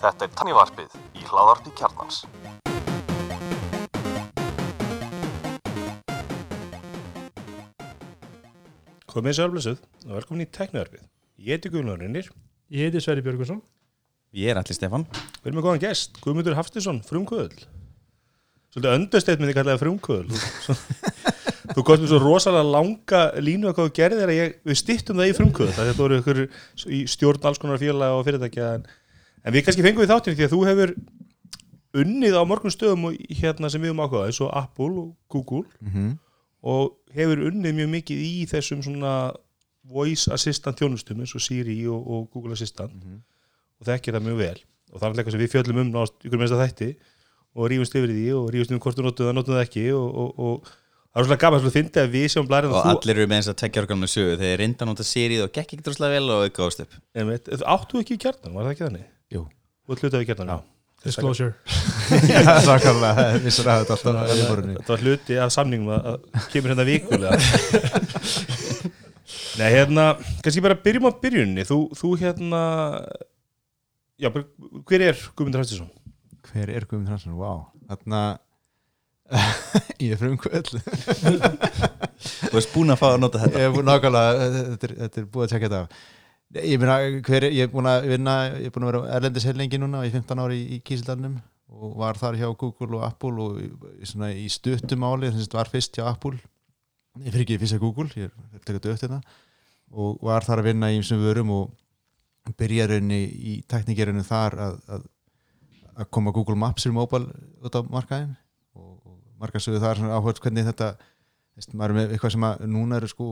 Þetta er Tannivarpið í hlaðarpi kjarnans. Komið sælblessuð og velkomin í tekniðarfið. Ég heiti Guðlundur Rinnir, Ég heiti Sverri Björgusson Ég er allir Stefan við erum með góðan gest, Guðmundur Hafstinsson, frumkvöðl. Svolítið öndusteyt myndi kallaði frumkvöðl. Þú, komst með svo rosalega langa línu að hvað þú gerðir að ég, við stýttum það í frumkvöðl. Þetta voru ykkur í stjórn alls konar félaga og fyrirtækja. En, en við kannski fengum við þáttir því að þú hefur unnið á morgun stöðum hérna sem við um ákvaða, eins og Apple og Google mm -hmm. og hefur unnið mjög mikið í þessum svona voice assistant þjónustum eins og Siri og, og Google Assistant og þekkir það mjög vel og það er eitthvað sem við fjöllum um nást ykkur mesta þætti og rífumst yfir því og rífumst um hvort þú notuð það, notuð það ekki og, og, og það er svolítið gaman að finna að við sjáum blærið Og allir eru með eins að tekja organum sögu Þeir reynda að nota sérið og gekk ekki droslega vel og upp Einmitt, áttu ekki í kjarnan, var það ekki þannig? Jú. Þú ert hlutað í kjarnan, já. Disclosure Já, þakkarlega, vissur að þetta alltaf að yfirborðinu. Þetta var hluti af samningum að, að kemur hérna vikulega Nei, hérna, kannski bara byrjum á byrjunni Þú, þú hérna Já, hver er Guðmundur Hafstinsson? Hver er Guðmund Hansson? Vá, þarna ég er frumkvöld. Þú veist búin að fá að nota Ég þetta er búin nákvæmlega, þetta er, þetta er búið að tjekka þetta af. Ég meina, hver er, ég er búin að vinna ég er búin að vera erlendis heilengi núna í 15 ári í, í Kísildalnum og var þar hjá Google og Apple og í, svona í stuttumáli þess að var fyrst hjá Apple. Ég fyrir ekki fyrst hjá Google, ég er tekað dögt hérna. Og var þar að vinna í þessum vörum og byrjaðurinn í teknikerinu þar að, að, að koma Google Maps í mobile út á markaðin og markaðsögðu þar svona áhört hvernig þetta veist, maður er með eitthvað sem að núna eru sko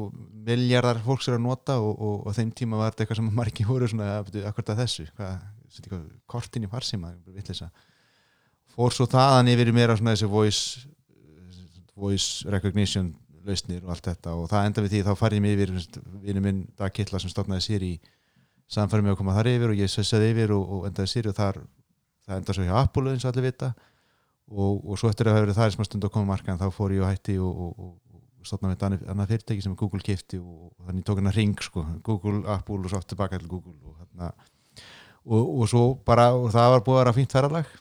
miljardar fólks eru að nota og, og, og þeim tíma var þetta eitthvað sem að margir voru svona akkurat að þessu hvað, kortin í farsíma vitleysa. fór svo þaðan yfir í meira svona þessi voice voice recognition lausnir og allt þetta og það enda við því þá farið mig yfir vinnu minn Dag Kittla sem stofnaði sér í samfæri mig að koma þar yfir og ég svessaði yfir og, og endaði sér og þar það enda svo hjá Apple eins og allir vita og, og svo eftir að hafa verið það sem að stund að koma markan þá fór ég og hætti og, og, og, og stofnaði með annað, annað fyrirtæki sem Google kifti og, og þannig tók hann að ring sko, Google, Apple og svo aftur tilbaka til Google og, þarna, og, og svo bara og það var búið að vera fínt ferralag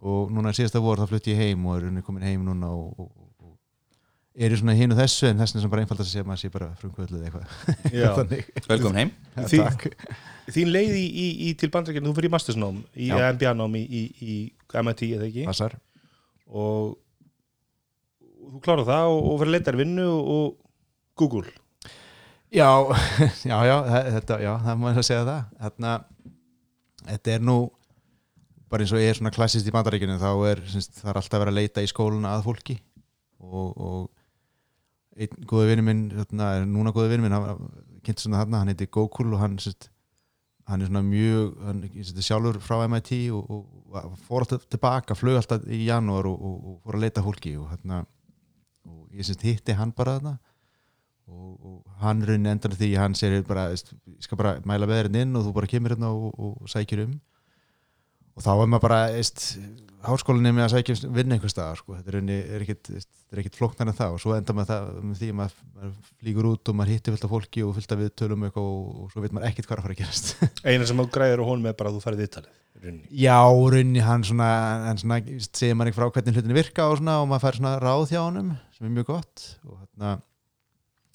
og núna síðasta vor þá flutti ég heim og er unni komin heim núna og, og, og er í svona hinu þessu en þessna sem bara einfaldast að segja að maður sé bara frumkvöldið eitthvað. Velkomin heim takk. Þín leið í, í, í til bandrækjum, þú fyrir í mastersnám í. MBA-nám í, í, í MIT eða ekki Passar. Og þú klárar það og, og fyrir leitar vinnu og, og Google Já, já, já, þe- þetta, já, það ég að segja það. Þarna, þetta er nú, bara eins og ég er svona klassist í bandaríkinu, þá er, syns, það er alltaf að vera að leita í skóluna að fólki og, og einn góði vinur minn, núna góði vinur minn, hann hann heiti Gokul og hann, syns, hann er svona mjög, hann syns, sjálfur frá MIT og, og, og fór alltaf tilbaka, flög alltaf í janúar og, og, fór að leita að fólki og þarna, og ég syns hitti hann bara þarna. Og, hann raunin endan því hann segir bara, ég skal bara mæla veðurinn inn og þú bara kemur hérna og, sækir um. Og þá er maður bara veist, háskólinni með að sækja vinna einhver staðar sko. þetta er, rauninni- er ekkit, ekkit flóknar en það og svo enda maður það með því að maður, maður flýgur út og maður hittir fullt af fólki og fullt af viðtölum og, eitthvað og, og svo veit maður ekkit hvað að fara að gerast eina sem þú græðir og honum er bara að þú farið viðtalið í rauninni. Já, rauninni hann svona, hann svona segir maður ekki frá hvernig hlutinni virka og, svona, og maður fær svona ráð hjá honum sem er mjög gott og hérna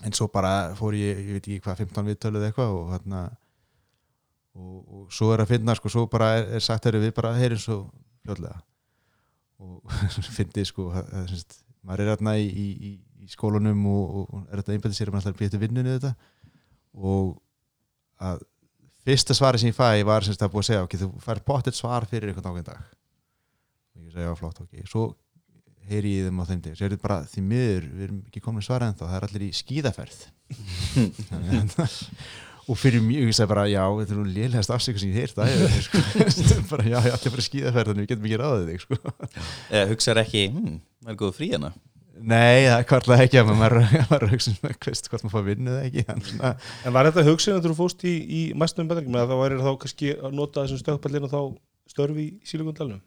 en svo bara fór ég, ég veit ekki hvað 15 viðtöluð eitthvað og og, og svo er að finna sko, svo bara er, er sagt þeirri við bara heyrim svo fljóðlega og fyndið sko það, semst, maður er hérna í, í, í, skólunum og, og, er þetta einbæðið sér að maður ætlar að býja til vinnunni þetta. Og að fyrsta svari sem ég fæ var semst að búið að segja ok, þú fær pottet svar fyrir einhvern ákveðin dag. Og ég segja já flott ok. Svo heyri ég þeim á þeim dag sér bara því miður, við erum ekki komin að svara ennþá það er allir í skíðaferð. Að- og fyrir mjög, ég segi bara já, þetta er nú lélegast afsöku sem ég heyrt að sko. bara já, ég ætla bara að skíðaferð þannig við getum ekki ráðið þig sko. Eða hugsaður ekki, hm, það er góð frí hana nei, það er kvartlega ekki að maður er að hugsa um hvist hvort maður fá vinnu eða ekki en svona, En var þetta hugsin að þú fórst í, í mestum bandrækjum eða þá væri þá kannski að nota þessum stökkpallin og þá störfi í sílugundalunum?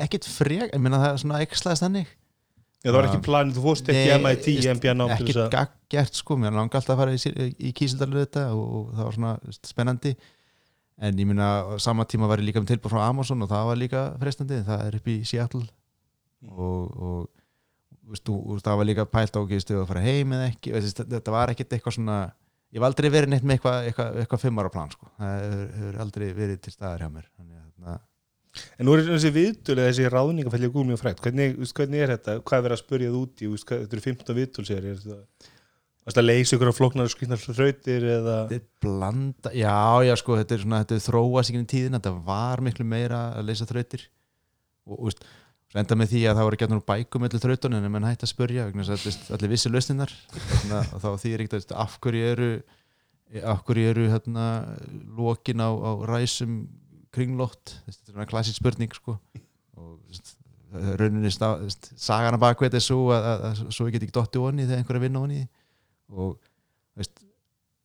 ekkit frek, ég meina það er svona það var ekki planið, þú fórst ekki MIT, MBA nám til ekki þess að gaggjert sko, mér langi alltaf að fara í, í kísildalu þetta og, það var svona spennandi. En ég minna sama tíma var ég líka með tilbúr frá Amazon og það var líka frestandi, það er upp í Seattle. Og, og veist, það var líka pælt á ekki stuð að fara heim eða ekki, veist, þetta- var ekkit eitthvað svona, ég var aldrei verið neitt með eitthvað, eitthvað, eitthvað fimm ára plan sko, það hefur, aldrei verið til staðar hjá mér. Þannig að En nú er þessi viðtöl eða þessi ráðningafælli að Google mjög frækt hvernig, hvernig er þetta, hvað er verið að spurja það út í? Þetta eru 15 viðtöl sér er þetta að leysa ykkur á flóknar skrifnar þrautir eða þetta er blanda, já já sko þetta er svona, þetta er þróast ekki í tíðin þetta var miklu meira að leysa þrautir. Og veist, enda með því að það voru gætnur bækum öllu þrautunum en menn hætti að spurja allir vissi lausninnar og þá þýðir ekkert af hverju eru af hverju eru hérna, lokin á, á ræsum kringlótt, þetta er svona klassisk spurning sko. Og rauninni stá, þú veist, sagana bakveit er svo að, að, að svo ég get ekki dotti onni þegar einhver er að vinna onni og þú veist,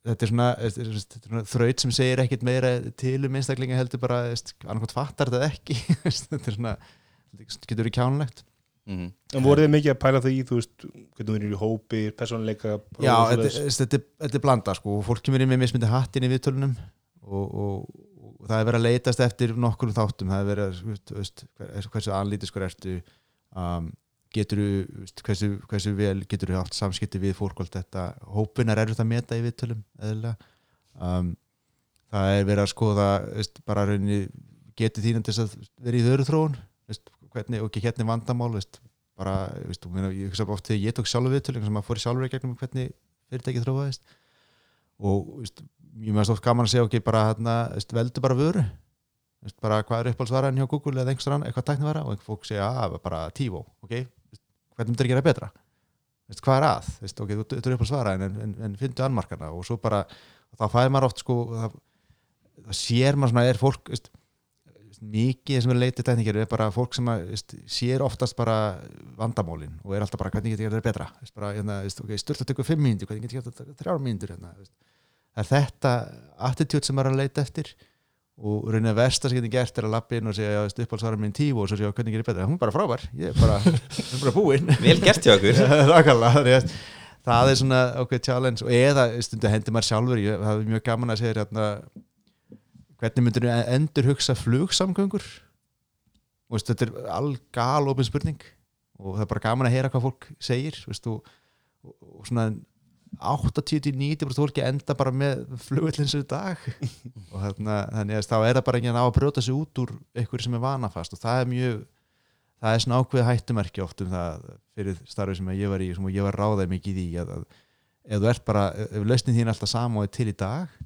þetta er svona, þetta þetta svona þraut sem segir ekkit meira til um einstaklinga heldur bara annarkot fattar þetta ekki þetta er svona, þetta getur verið kjánlegt. Mhm. En voruð þið mikið að pæla það í, þú veist, hvernig þú er í hópi, persónuleika Já, þetta, þetta, er- þetta er blanda sko. Og fólk kemur inn með mismyndi hattin í viðtölunum og, og það er verið að leitast eftir nokkur þáttum, það er verið að hversu anlítiskur ertu um, getur hversu, hversu vel getur þú haft samskipti við allt þetta, hópunar eru það að meta í viðtölum eðlilega. Um, það er verið að skoða veist, bara rauninni getur þínan þess að vera í þöru þróun veist, hvernig, og ekki hérna vandamál veist, bara, meina, ég hugsa bara oft þegar ég tók sjálfur viðtöl sem að fór í sjálfur í gegnum hvernig fyrirtæki þróaðist. Og veist, ég meðast oft gaman að segja ok, bara hérna, veldu bara vöru. Veist, bara hvað er uppáhaldsvaraðin hjá Google eða einhver annar, eitthvað tæknivara? Og einhver fólk segja að bara TiVo, ok? Veist, hvernig myndir gera betra? Veist, hvað er að, veist, ok, þú er uppáhaldsvaraðin en, en, en fyndu annmarkana. Og svo bara þá fæði maður oft sko það, það sér maður svona, er fólk veist, mikið sem er leitið tekníkir er bara fólk sem að, veist, sér oftast bara vandamálin og er alltaf bara hvernig getur ég að þetta betra? Veist, bara, hérna, veist, okay, sturt að tökja fimm mínútur hvernig getur ég að taka þrjár mínútur hérna. Það er þetta attitude sem maður er að leita eftir og raunin að versta sem getur gert er að lappa inn og segja uppáhaldsvara minn tíu og svo segja hvernig getur ég betra hún er bara frábær, ég er bara, er bara búinn. Vel gert hjá okkur að það er svona okkur challenge. Og eða stundu hendi maður sjálfur ég hafði mjög gaman að segja hérna, hvernig myndir þú endur hugsa flugsamgöngur? Og veist, þetta er algal opin spurning og það er bara gaman að heyra hvað fólk segir og, og, og svona 80-90% fólki enda bara með flugvillins í dag. Og þarna, þannig að þá er það bara enginn á að brjóta sig út úr eitthvað sem er vanafast. Og það er mjög það er svona ákveð hættumerki oft um það fyrir starfið sem ég var í sem ég var ráðað mikið í að, að ef þú ert bara, ef lausnin þín er alltaf sama og er til í dag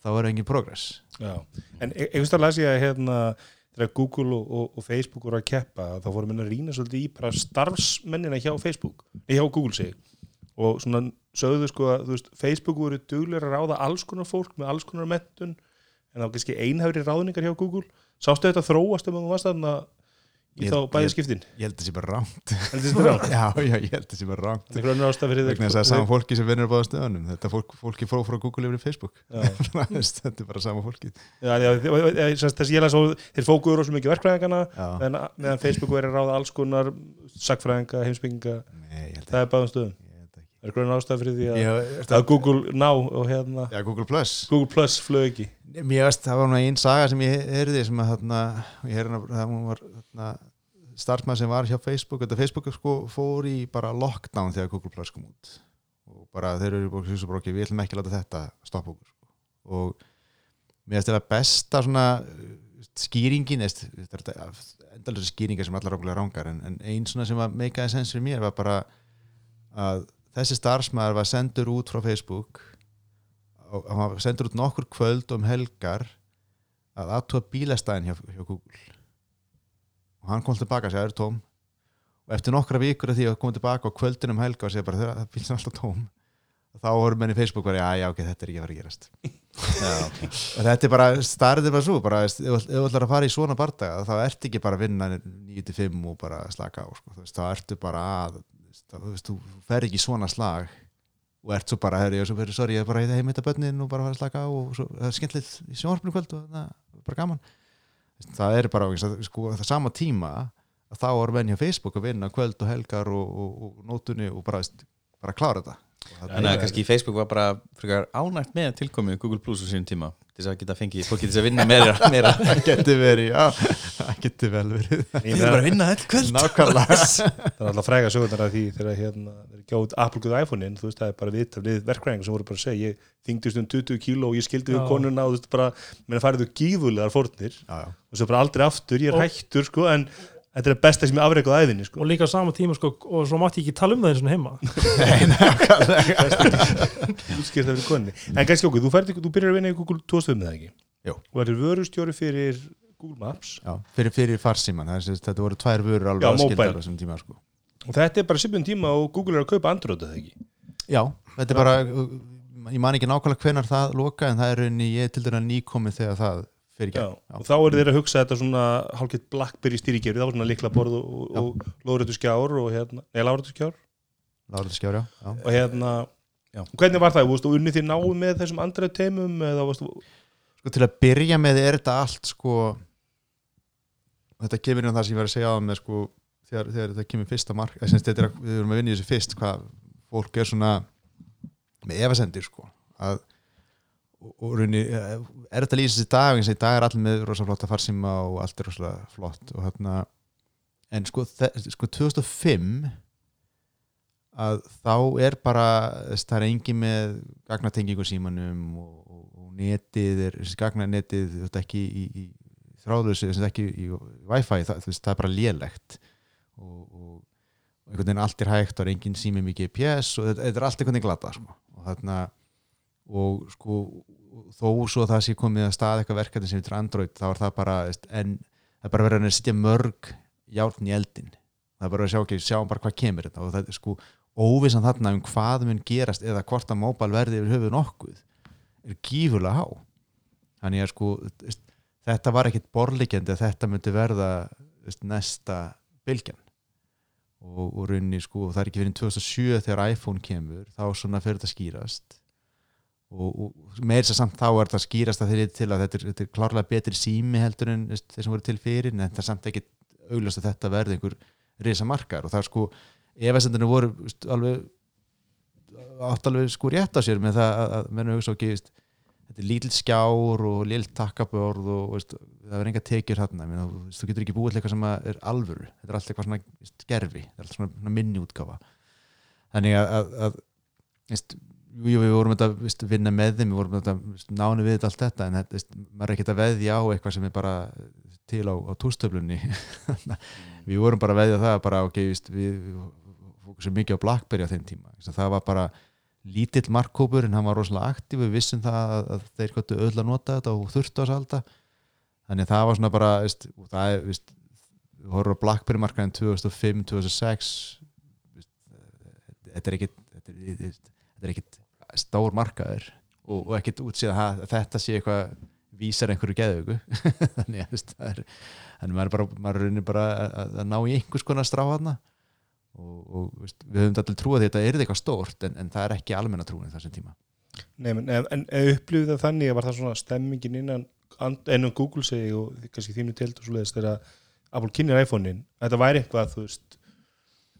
þá er engin progress. Já, en e- einhvers vegar las ég að hérna þegar Google og, og, og Facebook voru að keppa þá fórum við að rýna svolítið í bara starfsmennina hjá Facebook, nei hjá Google segi og svona sögðu sko að veist, Facebook voru duglega að ráða alls konar fólk með alls konar mentun en þá kannski einhæfri ráðningar hjá Google. Sástu þetta þróast um að þú varst þarna í þá bæði skiptin? ég held að það sé bara rámt já, já, ég held að það sé bara rámt Einhver önnur ástæð fyrir vegna þess að sama fólki sem vinnur á báða stöðunum. Þetta fólk, fólki frá frá Google yfir Facebook. Þetta er bara sama fólki Já, já, þess að ég las og þeir fókuður svo mikið verkfræðingana meðan, Facebook verið að ráða alls konar sagfræðinga, heimsbygginga held það er báðum stöðum er grunn ástæð fyrir því að, Ég- að Google ná og hérna já, Google Plus. Google Plus flög ekki. Mér veist, það var einn saga sem ég heyrði sem að hún var þarna, starfmann sem var hjá Facebook þetta Facebook sko fór í bara lockdown þegar Google Plus kom út. Og bara þeir eru bara, bara, bara, við ætlum ekki að láta þetta stoppa okkur sko. og mér veist þetta besta svona uh, skýringin endalur skýringar sem allar okkur rángar en, en einn svona sem var meikaði sens fyrir mér var bara að þessi starfsmæður var sendur út frá Facebook. Og hann var sendur út nokkur kvöld um helgar að aðtúa bílastæðin hjá, hjá Google. Og hann kom tilbaka og segja, það er tóm og eftir nokkra vikur af því að koma tilbaka á kvöldin um helga og segja bara, það bílast alltaf tóm. Og þá voru menn í Facebook bara, já, já, ok, þetta er ekki að fara að gerast. Já, ok. og þetta er bara, starrið er bara svo bara, ef þú ætlar að fara í svona bardaga þá ertu ekki bara að vinna 9-5 og bara slaka á, sko, þá ertu bara að þú veist, þú fer ekki svona slag og ert svo bara, herri, ég er svo sorry, ég er bara heim heim þetta bönnin og bara fara að slaka á og svo, það er skemmtilegt í sjónvarpinu kvöld og það er bara gaman. Það er bara, sko, það sama tíma að þá menn hjá Facebook að vinna kvöld og helgar og, og, og nótunni og bara, bara klára þetta. Og Þannig að kannski Facebook var bara frekar ánægt með tilkomi Google Plus á sínum tíma til þess að geta fengið, fólk getur þess að vinna meira, meira. það geti verið, já það geti vel verið Ég meina, bara að vinna öll kvöld nákvæmlega það er alltaf fræga sögurnar af því þegar hérna, þeir gjáð Apple guð iPhone-in, þú veist, það er bara við, við verkræðingar sem voru bara að segja, ég þingdist um 20 kíló og ég skildi við Já. konuna og þú veist bara, farið þú gífulegar fórnir já, já. og svo bara aldrei aftur, ég er hættur sko, en þetta er það besta sem ég afreikað á æðinni sko. og líka á sama tíma sko, og svo mátti ég ekki tala um það eins og heima það fyrir konni en kannski okkur, þú, ferð, þú byrjar að vinna í Google 2005 eða ekki? Jú. og verður vörustjóri fyrir Google Maps já. fyrir, fyrir farsíman, það er þetta voru tvær vörur alveg Já, aðskildar á þessum tíma sko. og þetta er bara sipun tíma og Google er að kaupa Android eða ekki? já, þetta er bara ég man ekki nákvæmlega hvenar það loka en það er rauninni, ég er til dæra það Já, og þá er þeir að hugsa þetta svona hálfgett Blackberry stýrikerfi, það var svona likla borð og, og, og lóðrættu skjár og hérna, nei, lóðrættu skjár Lárið skjári, já, já. og hérna, Já. hvernig var það, Vústu, unni þið náðu með þessum Android teimum eða varstu, sko til að byrja með er þetta allt sko þetta kemur inn á það sem ég var að segja á með sko þegar, þegar þetta kemur fyrsta mark eða sem sagt, þetta er að við erum að vinna í þessu fyrst hvað fólk er svona með efasendir sko að og, raunni, er þetta lýsast í dag eins og í dag er allir með rosa flotta farsíma og allt er rosa flott og hérna en sko, sko 2005 að þá er bara þess, það er engin með gagnatengingu símanum og, og, og netið er, þessi gagnanetið þetta ekki í, í þráðlösu þessi ekki í, Wi-Fi það, veist, það er bara lélegt og, og, einhvern veginn allt er hægt og er engin sími með GPS og þetta, þetta er allt einhvern veginn glata sko. og þarna og sko þó svo að það sé komið að stað eitthvað verkefni sem heitir Android þá er það bara en það er bara verið að setja mörg járn í eldin það er bara að sjá ekki, sjá bara hvað kemur þetta og það er sko óvissan þarna um hvað mun gerast eða hvort að móbal verði yfir höfuð nokkuð er gífurlega há. Þannig að sko þetta var ekkit borlíkjandi að þetta myndi verða næsta bylgjan. Og, og rauninni sko það er ekki fyrir 2007 þegar iPhone kemur þá svona fyrir þetta skýrast og, og meir sér samt þá er þetta skýrast að þeir til að þetta er, þetta er klárlega betri sími heldur en þeir sem voru til fyrir en það er samt ekki auglast að þetta verði einhver risa markar og það er sko efasendinu voru veist, alveg átt alveg sko rétt á sér með það að, að menn hugsa ekki veist, þetta er lítill skjár og lill takkabörð og veist, það er enga tekjur hérna þú, getur ekki búið eitthvað sem að er alvöru. Þetta er allt eitthvað svona gerfi. Þetta er allt svona, minni útgáfa. Þannig að, að, að jú, við vorum þetta veist, vinna með þeim, við vorum veist, nánu við allt þetta en veist, maður er ekki að veðja á eitthvað sem er bara til á, á tústöflunni við vorum bara að veðja það bara ok, veist, við, fókusum mikið á Blackberry á þeim tíma það var bara lítill markkópur en hann var rosalega aktíf við vissum það að, að þeir gottu öll að nota þetta og þurftu að salta þannig að það var svona bara veist, það er, veist, við horfum á Blackberry markaðin 2005, 2006 veist, þetta er ekkit er, þetta er ekkit stór markaður og, og ekkit útsýða að þetta sé eitthvað vísar einhverju geðugu þannig að það er þannig maður er bara, maður er bara að, að ná í einhvers konar strá hana og, og veist, við höfum allir trúið að þetta er eitthvað stórt en, en það er ekki almenna trúin þessum tíma. Nei, en, en, upplifið það þannig að var það svona stemmingin innan ennum Google segi og kannski þínu telt og svo leiðist þegar Apple kynir iPhone-in þetta væri eitthvað, þú veist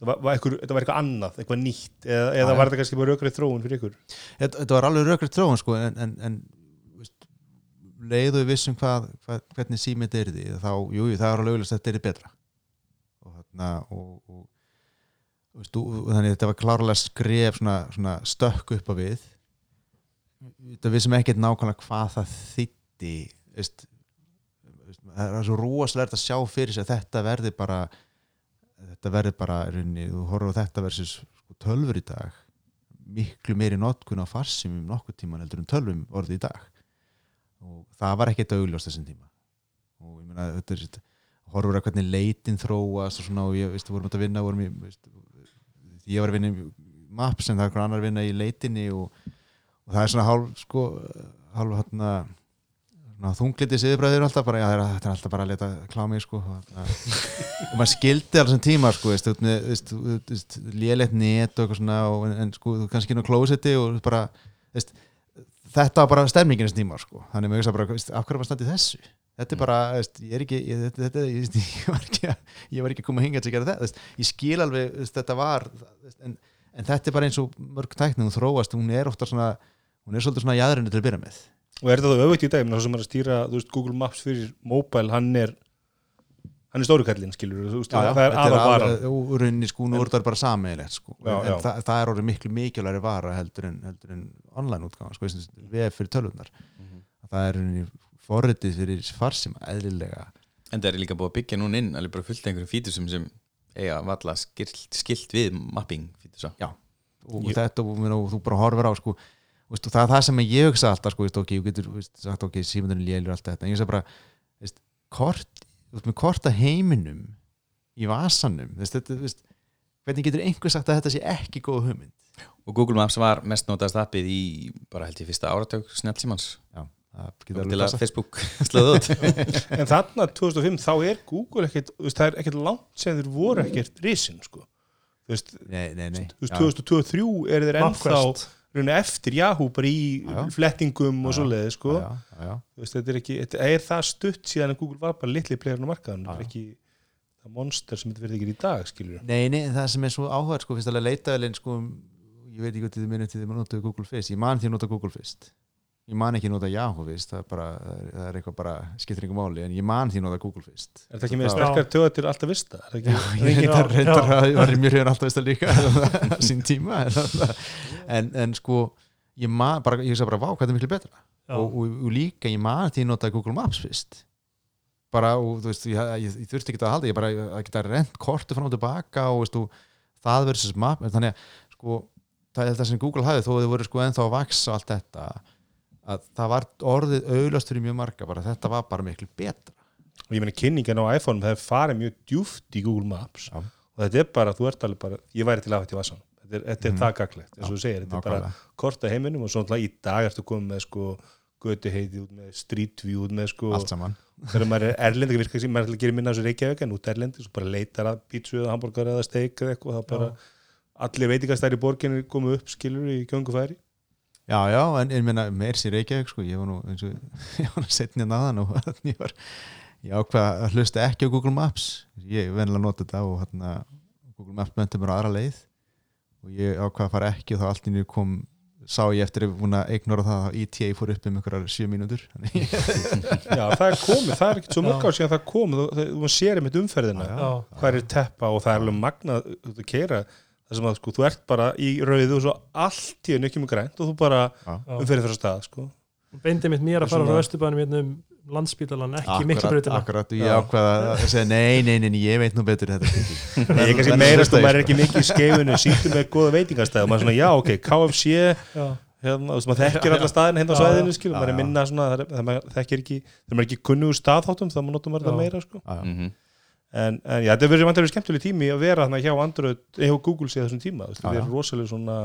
var, var eitthvað, þetta var eitthvað annað, eitthvað nýtt eða, eða var þetta kannski bara aukrið þróun fyrir ykkur? Þetta, þetta var alveg rökrið tróin sko, en, en, en veist, leiðu við vissum hvað, hvað, hvernig símið er því þá, jú, jú, það er alveg auðvitað að þetta er betra. Og, þarna, og, og, veist, og, þannig þetta var klárlega skref svona, svona stökk upp á við. Þetta vissum ekkert nákvæmlega hvað það veist, það er svo rosalegt að sjá fyrir sig að þetta verði bara þetta verði bara runni, þú horfður á þetta versus sko, tölfur í dag. Miklu meiri notkun á farsimum nokkuð tíman heldur en tölvum orðið í dag. Og það var ekkert augljóst þessum tíma. Og ég meina þetta er þetta horfur að hvernig leitin þróast og svona og ég, veist, vorum að vinna vorum í, veist, ég var að vinna í maps en það er einhver annar að vinna í leitinni og, og það er svona hálf sko, hálf hérna þungliti siðbræðir alltaf bara, já þetta er alltaf bara að leta klámi sko, og, og maður skildi alls en tíma sko, lélegt net og eitthvað svona og, en, sko, þú kannski inn á klósetti og bara, þetta var bara stemmingin þess tíma sko, þannig að maður hugsa bara, veist, af hverju var standið þessu? Þetta er bara, veist, ég er ekki ég, þetta, þetta, ég, veist, ég, var ekki að, ég var ekki að koma að hinga til að gera þetta, ég skil alveg þetta var, en, en þetta er bara eins og mörg tækni, hún þróast, hún er ofta svona, hún er svolítið svona jæðrinu til að byrja með og er þetta þá auðvitað í dag það sem er að stýra, þú veist, Google Maps fyrir mobile, hann er hann er stórukallinn, skilur þú veist, það er þetta aðal varan alveg- úr rauninni sko, nú er þetta bara sameiginlegt sko. Já, en já. það, það er orðið miklu mikilværi vara heldur en, heldur en online útgáma sko, við fyrir tölvunar Mhm. það er rauninni forritið fyrir farsima eðlilega En það er líka búið að byggja núna inn alveg bara fullt af einhverjum fítusum sem eiga valla skilt, skilt við mapping fítusa og þetta og, og, þú bara horfir á sko, veist, og það er það sem ég hugsa alltaf sko, veist, ok, þú getur veist, sagt ok, símundurinn lélur allt þetta en ég hugsa bara veist, kort, þú veist, með korta heiminum í vasanum veist, þetta, veist, hvernig getur einhver sagt að þetta sé ekki góð hugmynd? Og Google Maps var mest notast appið í bara held ég fyrsta áratök snjálfsímans Já, það til að. Facebook slöðu út. En þarna 2005, þá er Google ekkert, þú veist, það er ekkert langt sem þeir voru ekkert risin, sko. Þú veist, Nei, nei, nei. þú veist, Já. 2023 er þeir ennþá eftir Yahoo bara í Já, flettingum og Já, já. svoleiði, sko. Já, veist, þetta er ekki, þetta er það stutt síðan að Google var bara litli playerinn á markaðan þetta er ekki það monster sem þetta verði ekki í dag, skilur Nei, nei, það sem er svo áhverð sko, fyrst alveg leitaðalinn sko, ég veit ekki hvað þið minnum til þið maður notaðu Google fyrst, ég man því að nota Google fyrst ég man ekki nota Yahoo fyrst það er bara, það er, það eitthvað bara skiptir einhver máli, en ég man því nota Google fyrst. Er þetta ekki með sterkar tjóða til alltaf vista? Það ekki, ég reyndar, Já, reyndar já. að var mjög hefur alltaf veist að líka sín tíma en, en, sko ég man, bara, ég sagði bara, vá, hvað er miklu betra? Og, og, og líka ég man því nota Google Maps fyrst. Bara, og þú veist, ég, ég, ég þurfti ekki að halda ég bara, að geta rent kortu fram og tilbaka og veist, það versus map þannig að, sko, það er það sem Google hafði þó að þau voru sko ennþá að vaksa allt þetta að það var orðið auðlast fyrir mjög marga, bara þetta var bara miklu betra. Og ég meina kynningin á iPhone það er farið mjög djúft í Google Maps. Já. og þetta er bara, þú ert alveg bara ég væri til aðvægt í Vassan þetta er, þetta er það gaglegt, eins og þú segir, þetta er bara Nákvæmlega. kort af heiminum og svona í dag ertu komið með sko götu heiti út með street view út með sko. Allt saman. Þegar maður er erlend, ekki virka sem maður er að gera minna þessu Reykjavík en út erlendi, svo bara leitar að pítsu eða hambúrgar eða steik eða eitthvað, það bara allir veitingastæri í Já, já, en ég meina meir sér Reykjavík sko, ég var nú eins og ég var nú setni að naðan og þannig var ég ákvað að hlusta ekki á Google Maps. Ég venlega nota þetta og hérna Google Maps benti mér á aðra leið. Og ég ákvað að fara ekki og þá allt í nýju kom sá ég eftir að búin að ignora það að ETA fór upp um einhverjar sjö mínútur. Þannig- Já, það er komið, það er ekkert svo mörg Já. ár síðan það komið, þú, þú, þú sér einmitt umferðina. Já, Já, hvað er teppa og það er alveg magnað að keira það sem að sko, þú ert bara í rauðu og svo allt í enn ekki með grænt og þú bara umferðin fyrir stað sko. beindi mitt mér að fara frá Östubænum hérna um landsbítalan, ekki Akkurat, miklubrautina akkurat, og ég Já. ákvað að segja nei, nei, nei, nei, ég veit nú betur þetta skilur. ég er kannski En meira hlusta sko, ég, maður er ekki mikið í skeifinu sýttu með góða veitingastæð og maður er svona, já, ok, KFC Já, hérna, þú veist, maður þekkir alla staðin hérna á svæðinu, Já, maður er minna svona, það það maður þekkir ekki þegar maður er ekki kunnugur staðháttum, þá maður notum maður það Já. meira, sko Já, já. Mhm. En, en já, þetta er verið vantilega skemmtileg tími að vera þarna hjá Android, hjá Google síðan þessum tíma, já. er rosalega svona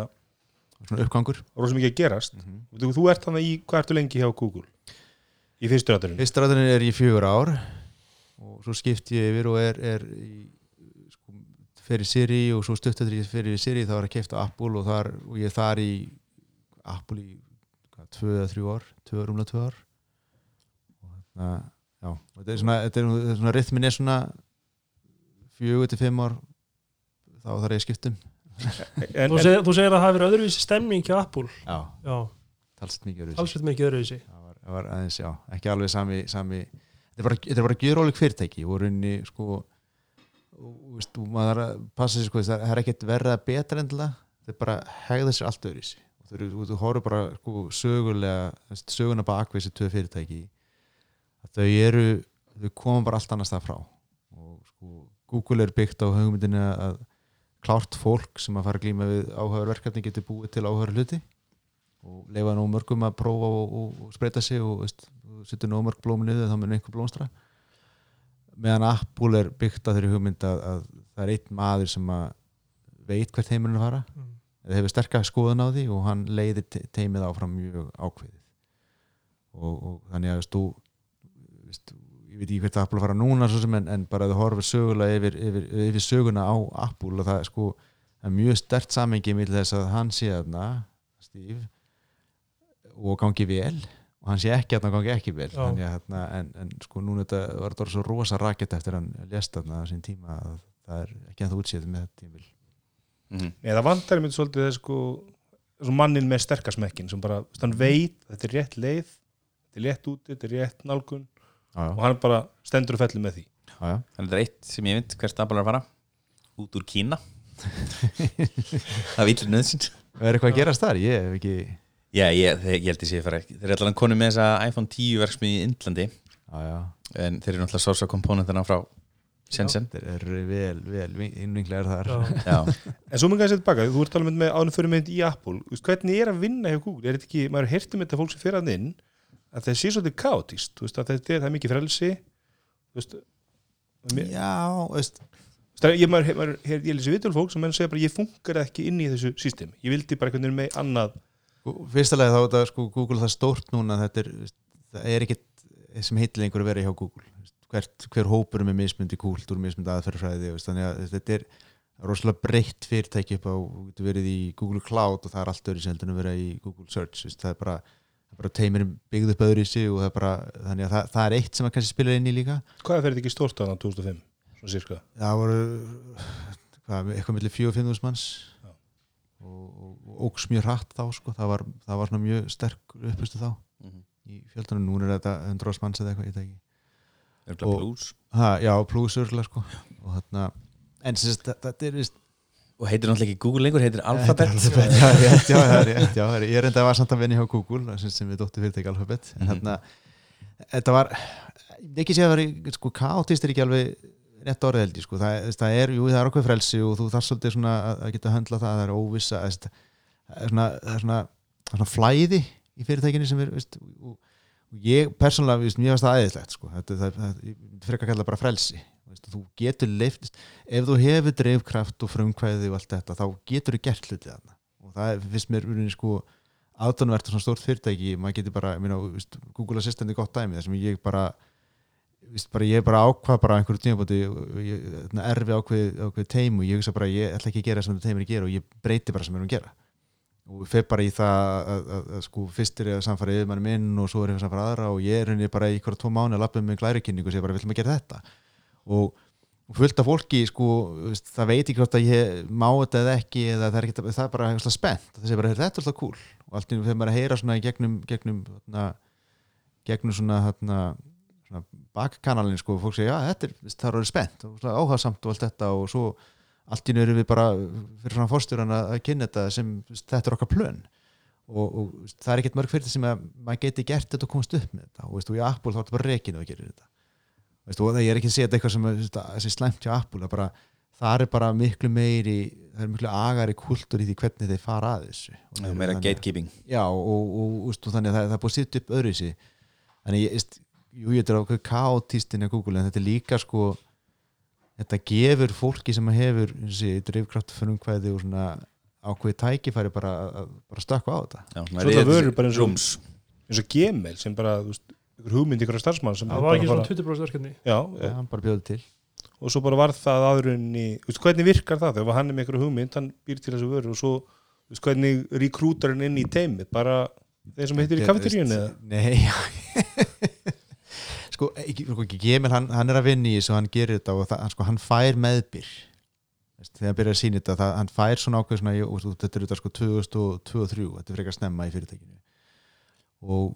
svona uppgangur. rosalega mikið að gerast. Þú, þú ert þannig í, hvað ertu lengi hjá Google? í fyrstu rætturinn Fyrstræðurinn er í fjögur ár og svo skipt ég yfir og er, er í, sko, fyrir Siri og svo stutt eftir ég fyrir Siri þá er að kefta Apple og, þar, og ég er þar í Apple í hvað, tvö eða þrjú ár, tvö rúmlega tvö ár. Og þannig að já, þetta er svona, þetta þetta svona rytmin er svona fjögur til fimm ár þá þarf ég að skiptum en, þú, en, segir, þú segir að það hafi verið öðruvísi stemming hjá Apple. Já, Já, talsett mikið öðruvísi. alls veit mikið öðruvísi. Það var, það var aðeins, já, ekki alveg sami, sami. Þetta er bara, þetta er bara gjöróleg fyrirtæki og rauninni, sko veist, og maður þarf að passa sér, sko, það er ekkert verða betra endilega, þetta er bara hegða sér allt öðru í sig og þú, þú, þú horfir bara, sko, sögulega veist, söguna bak við þessi tvö fyrirtæki að þau eru þau koma bara allt annars það frá Google er byggt á hugmyndinu að klárt fólk sem að fara að glíma við áhugaður verkefni getur búið til áhugaður hluti og leifa nú mörgum að prófa og, og, og spreita sig og veist, setja nú mörg blómi niður þá mun einhver blómstra meðan Apple er byggt á þeirri hugmynd að, að það er einn maður sem að veit hvert heimurinn að fara Mm. eða hefur sterkar skoðun á því og hann leiðir te- teimið áfram mjög ákveðið og, og þannig að þú, ég veit ekki hvert Apple fara núna svo sem en, en bara að þú horfir sögulega yfir, yfir, yfir söguna á Apple og það er sko það er mjög stert samengi með þess að hann sé þarna Steve og gangi vel og hann sé ekki að það gangi ekki vel. Þannig, að, hérna, en, en sko núna þetta var þetta svo rosa rakett eftir hann lést þarna á sín tíma að það er ekki að það útsýð með þetta tímil Mhm. Nei, það vantar einmitt svolítið þess sko, svo mannin með sterkasmekkin sem bara, hann veit að þetta er rétt leið þetta er rétt úti, þetta er rétt nálgun já, og hann bara stendur og fellur með því. Já, þetta er eitt sem ég mynd hvert er að fara. Út úr Kína. Það vilja nöðsins er eitthvað að gerast þar? ég hef ekki Já, ég, ég held ég sé að fara ekki Þeir eru allan konum með þessa iPhone 10 verksmið í Indlandi. Já, já. en þeir eru náttúrulega sórsa komponentana frá Shenzhen. Þeir eru vel, vel innvinglegar þar. Já. Já, En svo mjög að setja baka, þú ert alveg með ánum fyrir mynd í Apple, Þú veist, hvernig er að vinna hjá Google, er þetta ekki, maður heyrti með þetta fólk sem fyrir að inn, að það sé svolítið að þetta er, mikið frelsi, veist, já, veist. Ég, lýsi vitul fólk sem segja bara, ég funkar ekki inn í þessu system, ég vildi bara einhvern veginn með annað, fyrsta leið þá er sko Google það stórt núna þetta er, það er ekkit sem heitir að vera hjá Google. Hvert, hver hópur með mismundi kúltúr mismundi aðferðfræði þannig að þetta er rosalega breytt fyrirtæki upp á, þú verið í Google Cloud og það er allt öðru sem heldur að vera í Google Search það er bara, bara teimurinn byggð upp öðru í sig og það er bara, þannig að það, það er eitt sem að kannski spila inn í líka hvað er þetta ekki stórt á þannig 2005, svona cirka, það voru hvað, eitthvað millir 4-5 manns Já. og, og, og óks mjög hratt þá sko. það, var, það var svona mjög sterk uppustu þá Mhm. í fjöldanum, nú er þetta 100 manns eða eitthvað, ég veit það ekki Örugglega Og- Blues ha, já, plus örgulega sko. og þarna en sem sagt, þetta er vist og heitir náttúrulega ekki Google lengur, heitir Alphabet. Alphabet, já, rétt, já, rétt, já, ég er enda að var samt að vinna hjá Google sem, sem við dóttu fyrirtæki Alphabet. En þarna, þetta var ekki sé að vera, sko, kaotist er ekki alveg rétt orðið held ég, sko, það, það er, jú, það er okkur frelsi og þú þarf svolítið svona að, að geta höndla það, það er óvissa það er svona, það er svona, það er svona flæði í fyrirtækinu sem er, veist, og, ég persónulega, veist, mér finnst það æðislegt, sko, þetta, það, það, það veist, þú getur leift, ef þú hefur dreifkraft og frumkvæði og allt þetta, þá getur þú gert hlutið þarna. Og það er, finnst mér urinni sko aðdánuvert og svona stórt fyrirtæki. Maður getur bara, meina, veist, Google Assistant er gott dæmi þar sem ég bara Vist, bara, ég bara ákvað bara einhverju tímabóti erfi ákveð, ákveð teim og ég hugsa bara, ég ætla ekki að gera sem þetta teimur að gera og ég breyti bara sem við erum að gera. Og feð bara í það að, að, að, sko, fyrst er ég að samfara yfir manni minn og svo er ég að samfara aðra og ég er henni bara í hverja tvo mánu að lappa með glærikynningu og segja bara, við ætlum að gera þetta og, fullt af fólki sko, það veit ekki hvort að ég má þetta eða ekki eða það er, ekki, það er bara eitthvað spennt. Það segir bara, "Heyrðu, þetta er alltaf cool. Og allt í einu þegar maður að heyra svona í gegnum gegnum, hérna, gegnum svona, hérna, svona bakkanalinn sko, fólk segja, já, þetta er, það er spennt og áhagsamt og allt þetta. Og svo allt í einu erum við bara fyrir svona fórstjóran að að kynna þetta sem þetta er okkar plön. Og, og það er ekkert mörg fyrir sem að maður geti gert þetta og komast upp með þetta. Og, veist, og í Apple þá er þetta bara reikinu að gera þetta veist, og það ég er ekki að segja þetta eitthvað sem þessi slæmt hjá Apple bara, það er bara miklu meiri það er miklu agari kultur í því hvernig þeir fara að þessu. Og Það er meira gatekeeping. Já og, og, og, og þannig að það, það er búið að sitja upp öðru í sig. Þannig ég, veist, jú, ég er ákveð kaotístin að Google en þetta er líka sko þetta gefur fólki sem hefur drifkraft frumkvæði og svona ákveði tækifæri bara að stökkva á þetta. Já, Svo það vörur bara eins og- eins og Gmail sem bara, þú veist, ykkur hugmynd ykkur starfsmann sem Það var ekki svona 20% verkefni. Já, ja, hann bara bjóði til. Og svo bara var það aðrunni, þú veist, hvernig virkar það? Þegar hann er með ykkur hugmynd, hann býr til þessu vöru og svo, þú veist, hvernig rekrútarinn inn í teimið, bara þeir sem heitir í er, kafeteríunni? Nei Sko, ekki, ekki Gemil, hann, hann er að vinna í þessu og hann gerir þetta og það, hann, sko, hann fær meðbyr. Þegar hann byrjar að sína þetta það, hann fær svona ákveð svona, ég- og, og, þetta er þetta sko 2023, þetta er frekar snemma í fyrirtækinu. Og,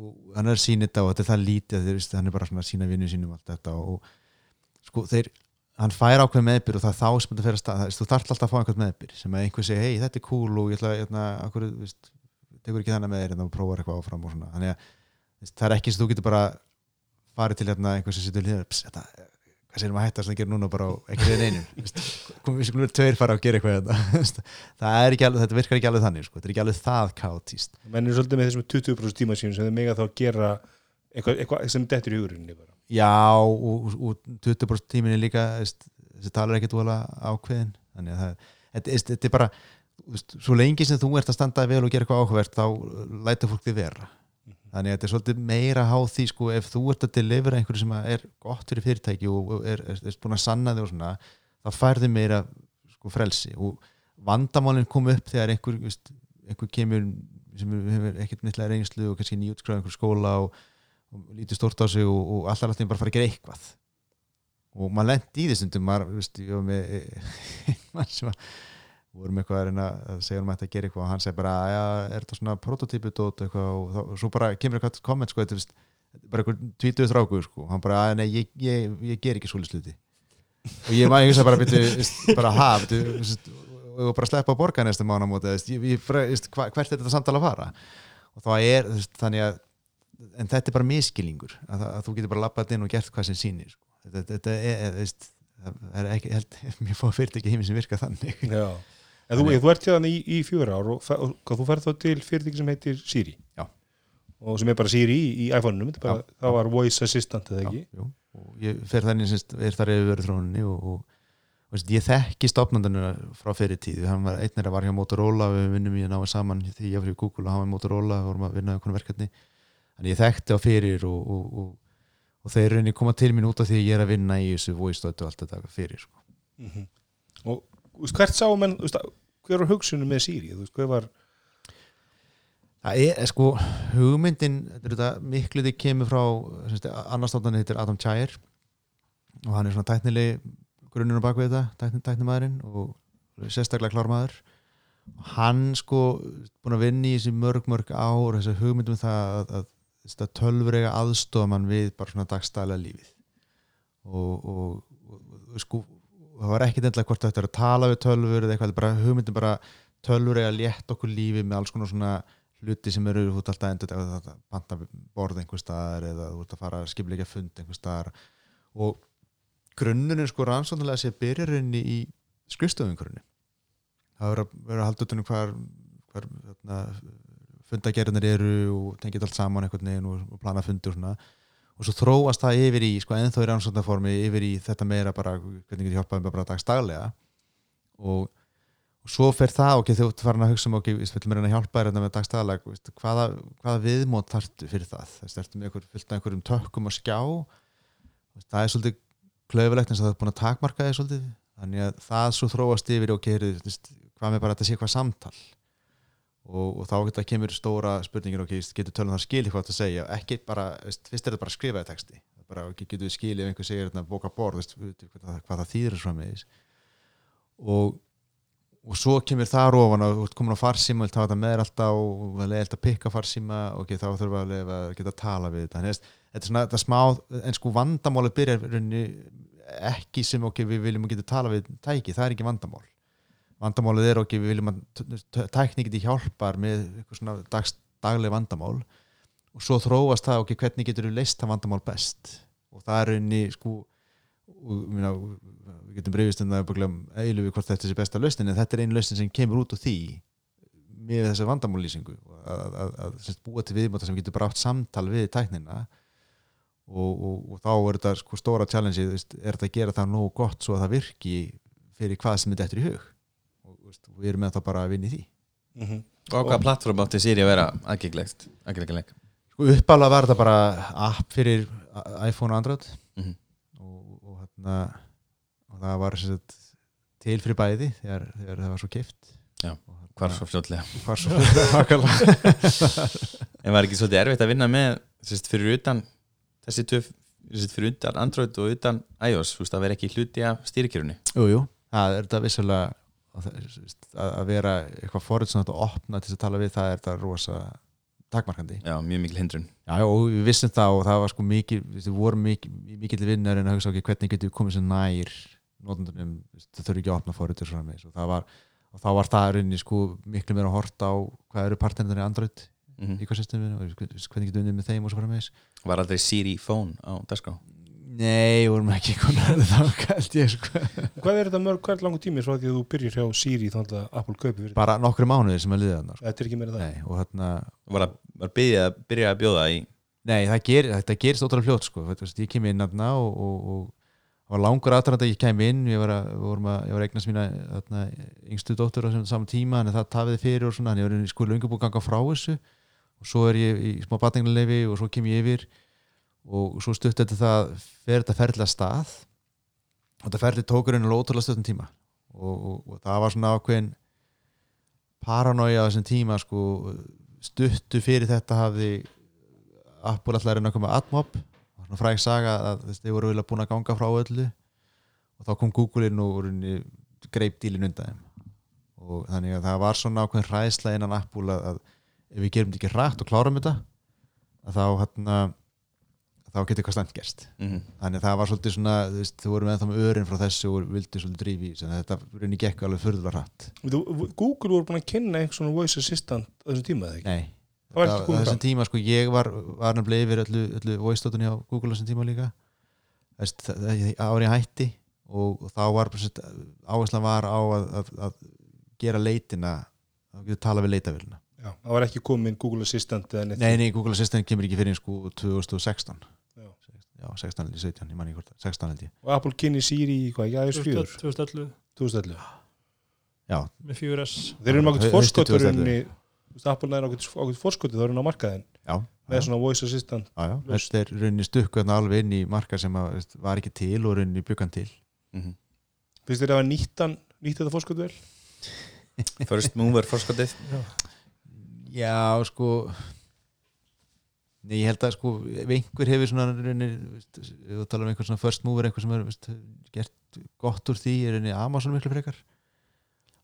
og hann er að sína þetta og þetta er það lítið þeir, veist, hann er bara svona að sína vinnu sínum allt þetta og sko þeir hann fær ákveð meðbyr og það er þá sem þetta fer að stað, þú þarf alltaf að fá einhvern meðbyr sem að einhver segir, hei þetta er cool og ég ætla, akkur, veist, tekur ekki þannig með þér en þá prófar eitthvað áfram þannig að það er ekki sem þú getur bara farið til hérna einhver sem situr líður þetta, hvað segir maður að hætta sem það gerir núna bara og ekki segir neinu Veist, kom, við skulum vera tveir fara að gera eitthvað hérna. Það er ekki alveg, þetta virkar ekki alveg þannig sko. þetta er ekki alveg það kátíst menn er svolítið með þessum 20% tíma sínum sem þeir mega þá gera eitthvað, eitthvað sem dettur í hugurinn já og, og, og 20% tíminni líka veist, þessi talar ekkert vola ákveðin. Þannig að það, þetta, er bara svo lengi sem þú ert að standa vel og gera eitthvað áhugavert þá lætur fólk þið vera þannig að þetta er svolítið meira háð því sko ef þú ert að delivera einhverju sem er gott fyrir fyrirtæki og er, er, er búin að sanna þig og svona þá færði meira sko frelsi. Og vandamálinn kom upp þegar einhver, veist, einhver kemur sem hefur ekkert mittlega reynslu og kannski nýjútskráð einhver skóla og, og lítið stórt á sig og, og alltaf alltaf bara fara að gera eitthvað. Og maður lendi í þessum maður, veist, ég var með mann sem að vorum eitthvað að reyna að segja um að þetta gera eitthvað og hann segi bara, já, er þetta svona prototípu dót eitthvað? Og, þá, og svo bara kemur eitthvað komment sko, þetta er bara eitthvað tvítuð stráku sko, og hann bara, að nei, ég, ég, ég ger ekki svoleiðis hluti. Og ég maður bara, byrju, bara, ha, byrju, veist, og bara sleppa að borga ég, bara, veist, hva, hvert er þetta samtala að fara? Og þá er, veist, þannig að en þetta er bara miskilingur að, að þú getur bara lappað inn og gert hvað sem sýnir sko. þetta, þetta er, veist það er ekki, held, mér fór fyrir ekki heimi sem virka þannig. Já. En þú, þú ert hérna í, í fjögur ár og, og, og þú ferð þá til fyrirtæki sem heitir Siri Já. og sem er bara Siri í, í er Já. það var Voice Assistant eða ekki jú, og ég fer þannig sem er þar yfir þróuninni og, og ég þekki stopnandana frá fyrir tíð hann var einnir að var hjá Motorola við vinnum í að náða saman því ég hjá Google og hann var í Motorola við vorum að vinna einhvern verkefni þannig ég þekkti á fyrir og, og, og, og þeir reyni koma til mín út af því að ég er að vinna í þessu voice stötu og allt þetta fyrir sko. og þú veist, hvert sáum en veist, hver var hugsunum með veist, hver var Það er, er sko, hugmyndin þetta þetta miklu því kemur frá annarstáttan heitir Adam Chyer og hann er svona tæknileg grunnur á bakvið þetta, tækni, tæknimaðurinn og sérstaklega klármaður. Og hann sko búin að vinna í þessi mörg mörg ár þessi hugmyndum það að, að, tölvurega aðstofa mann við bara svona dagstælega lífið. Og, og, og, og sko það var ekkit endla hvort þetta er að tala við tölvur eða eitthvað, þetta er bara hugmyndum bara tölvurega létt okkur lífið með alls konar svona hluti sem eru, ert alltaf endur að panta borð einhver staðar eða ert að fara að skipleika fund einhver staðar. Og grunnurinn sko rannsóknulega sé byrjarinn í skrifstofungrunni það verður að, að halda utan um hvar, hvar hérna, fundagerðinir eru og tengið allt saman einhvern veginn og plana fundur og svona og svo þróast það yfir í, sko ennþá í rannsóknarformi yfir í þetta meira bara hvernig getur hjálpað með bara dagstaglega. Og, og svo fer það ok, þú farin að hugsa um ok, við viljum reyna að hjálpa þér hérna með dagstaglega hvaða, hvaða viðmót þarftu fyrir það? Þess einhver, fullt af einhverjum tökkum og skjá? Það er svolítið klauðulegt eins og það er búin að takmarka þig svolítið. Þannig að það svo þróast yfir og gerir veist, hvað með bara að þetta sé eitthvað samtal og, og þá getur það kemur stóra spurningir ok, getur tölum það skilið hvað það segja ekki bara, veist, fyrst er þetta bara að skrifa í texti. Bara, okay, getur við skilið ef einhver segir hérna, bóka borð, veist, við hvað, það- hvað það þýðir framvegis og og svo kemur það ofan og þú ert komin á farsíma og vilt hafa þetta með þér alltaf og það er leiðilt að pikka farsíma og okay, þá að leifa að geta að tala við þetta. Þannig, þetta er svona þetta er smá, en sko vandamáli byrjar í ekki sem ok, við viljum að geta að tala við tæki, það er ekki vandamál vandamálið er ok, við viljum að tækni geti hjálpar með dags, dagleg vandamál. Og svo þróast það ok, hvernig getur við leist það vandamál best? Og það er rauninni sko og, minna, við getum breyfist um það eilu við hvort þetta sé besta lausnin en þetta er einu lausnin sem kemur út úr því með þessa vandamállýsingu að, að, að, að búa til viðmáta sem getur bara átt samtal við tæknina. Og, og, og þá er þetta sko stóra challenge er þetta að gera það nógu gott svo að það virki fyrir hvað sem þetta eftir í hug veist, við erum með það bara að vinna í því. Mm -hmm. Og á hvaða plattform átti Siri að vera aðgengilegt aðgengilegt sko uppálega var þetta bara app fyrir iPhone og Android. Mhm. og, og, hérna, og það var sagt, til fyrir bæði þegar, þegar það var svo Og hérna- Hvar svo fljótlega. Hvar svo nákvæmlega. En var ekki svolítið erfitt að vinna með sérst, fyrir utan þessi töf fyrir utan Android og utan iOS? Þú veist að vera ekki hluti af stýrikjörunni. Jú, jú, það er þetta vissulega að, það- að vera eitthvað svona að opna til þess að tala við það er þetta rosa takmarkandi. Já, mjög mikil hindrun. Já, og við vissum það og það var sko mikið, við vorum mikið, mikið vinnar en að hugsa okkur hvernig getum við komið sér nær notendunum, það þurfi ekki að opna svona með og það var, og þá var það rauninni sko miklu meira að horta á hvað eru partnernir í Android mm ekosysteminu og hvernig getum við unnið með þeim og svo fara með þess Var aldrei Siri phone á dagskrá Nei, vorum ekki konar þá held ég sko. Hvað er þetta mörg, hvert langu tími svo að því að þú byrjir hjá Siri þannig að Apple kaupi fyrir? Bara nokkru mánuðir sem að liða þarna sko. Þetta er ekki meira það. Nei, og hérna Var að, var byrja, að byrja að bjóða í Nei, það ger, þetta gerist ótrúlega fljótt sko. Veist, ég kem inn þarna og, og, og það var langur aðdraðan að ég kem inn. Ég var að, við vorum að, ég var að eignast mína þarna, yngstu dóttur á saman tíma en það tafiði fyrir og svona, en ég var í skuli ungu búið að ganga frá þessu. Og svo er ég í smá batningarleifi og svo kem ég yfir og svo stutt þetta það fer þetta ferðlega stað. Og þetta ferðli tókur henni ótrúlega stuttum tíma. Og, og, og það var svona ákveðin paranója á þessum tíma sko. Stuttu fyrir þetta hafði reyna að koma AdMob og svona fræg saga að þeir voru vilja búin að ganga frá öllu. Og þá kom Google inn og greip dílin undan þeim. Og þannig að það var svona ákveðin hræðsla innan Apple að, að ef við gerum þetta ekki rætt og klárum þetta að þá hérna þá getur eitthvað stand gerst. Mhm. þannig að það var svolítið svona þú veist, þú vorum ennþá með örin frá þessu og vildi svolítið drífi í þetta runni gekk alveg furðulega hratt. Þú, Google voru búin að kynna einhvern svona voice assistant á þessum tíma eða ekki? Nei, Það var það, komið þessum tíma sko ég var, var nefnilega yfir öllu, öllu voice-stóttunni á Google þessum tíma líka. Þess, það, það ári ég hætti og, og þá var áherslan var á að, að, að gera leitina að geta tala við leitavélina Já, það var ekki komin Google Assistant eða neitt Nei, nei, Google Assistant kemur ekki fyrir sko 2016 Já. Já, 16 eller 17, ég man ekki hvort 16 held ég. Og Apple kynni Siri í hvað, ekki aðeins fjör 2011 2011 Já, með 4S Þeir eru 2011. fyrir Apple næri ákveðt forskoti þá eru hann á markaðin já, með svona voice assistant. Já, já. Þetta er rauninni stukku þarna alveg inn í marka sem að, veist, var ekki til og rauninni byggan til. Mhm. finnst þér að nýttan nýtt þetta forskot vel? First mover forskotið. Já, sko Nei, ég held að sko ef einhver hefur svona þú talar um einhver svona first mover einhver sem er veist, gert gott úr því er rauninni Amazon miklu frekar.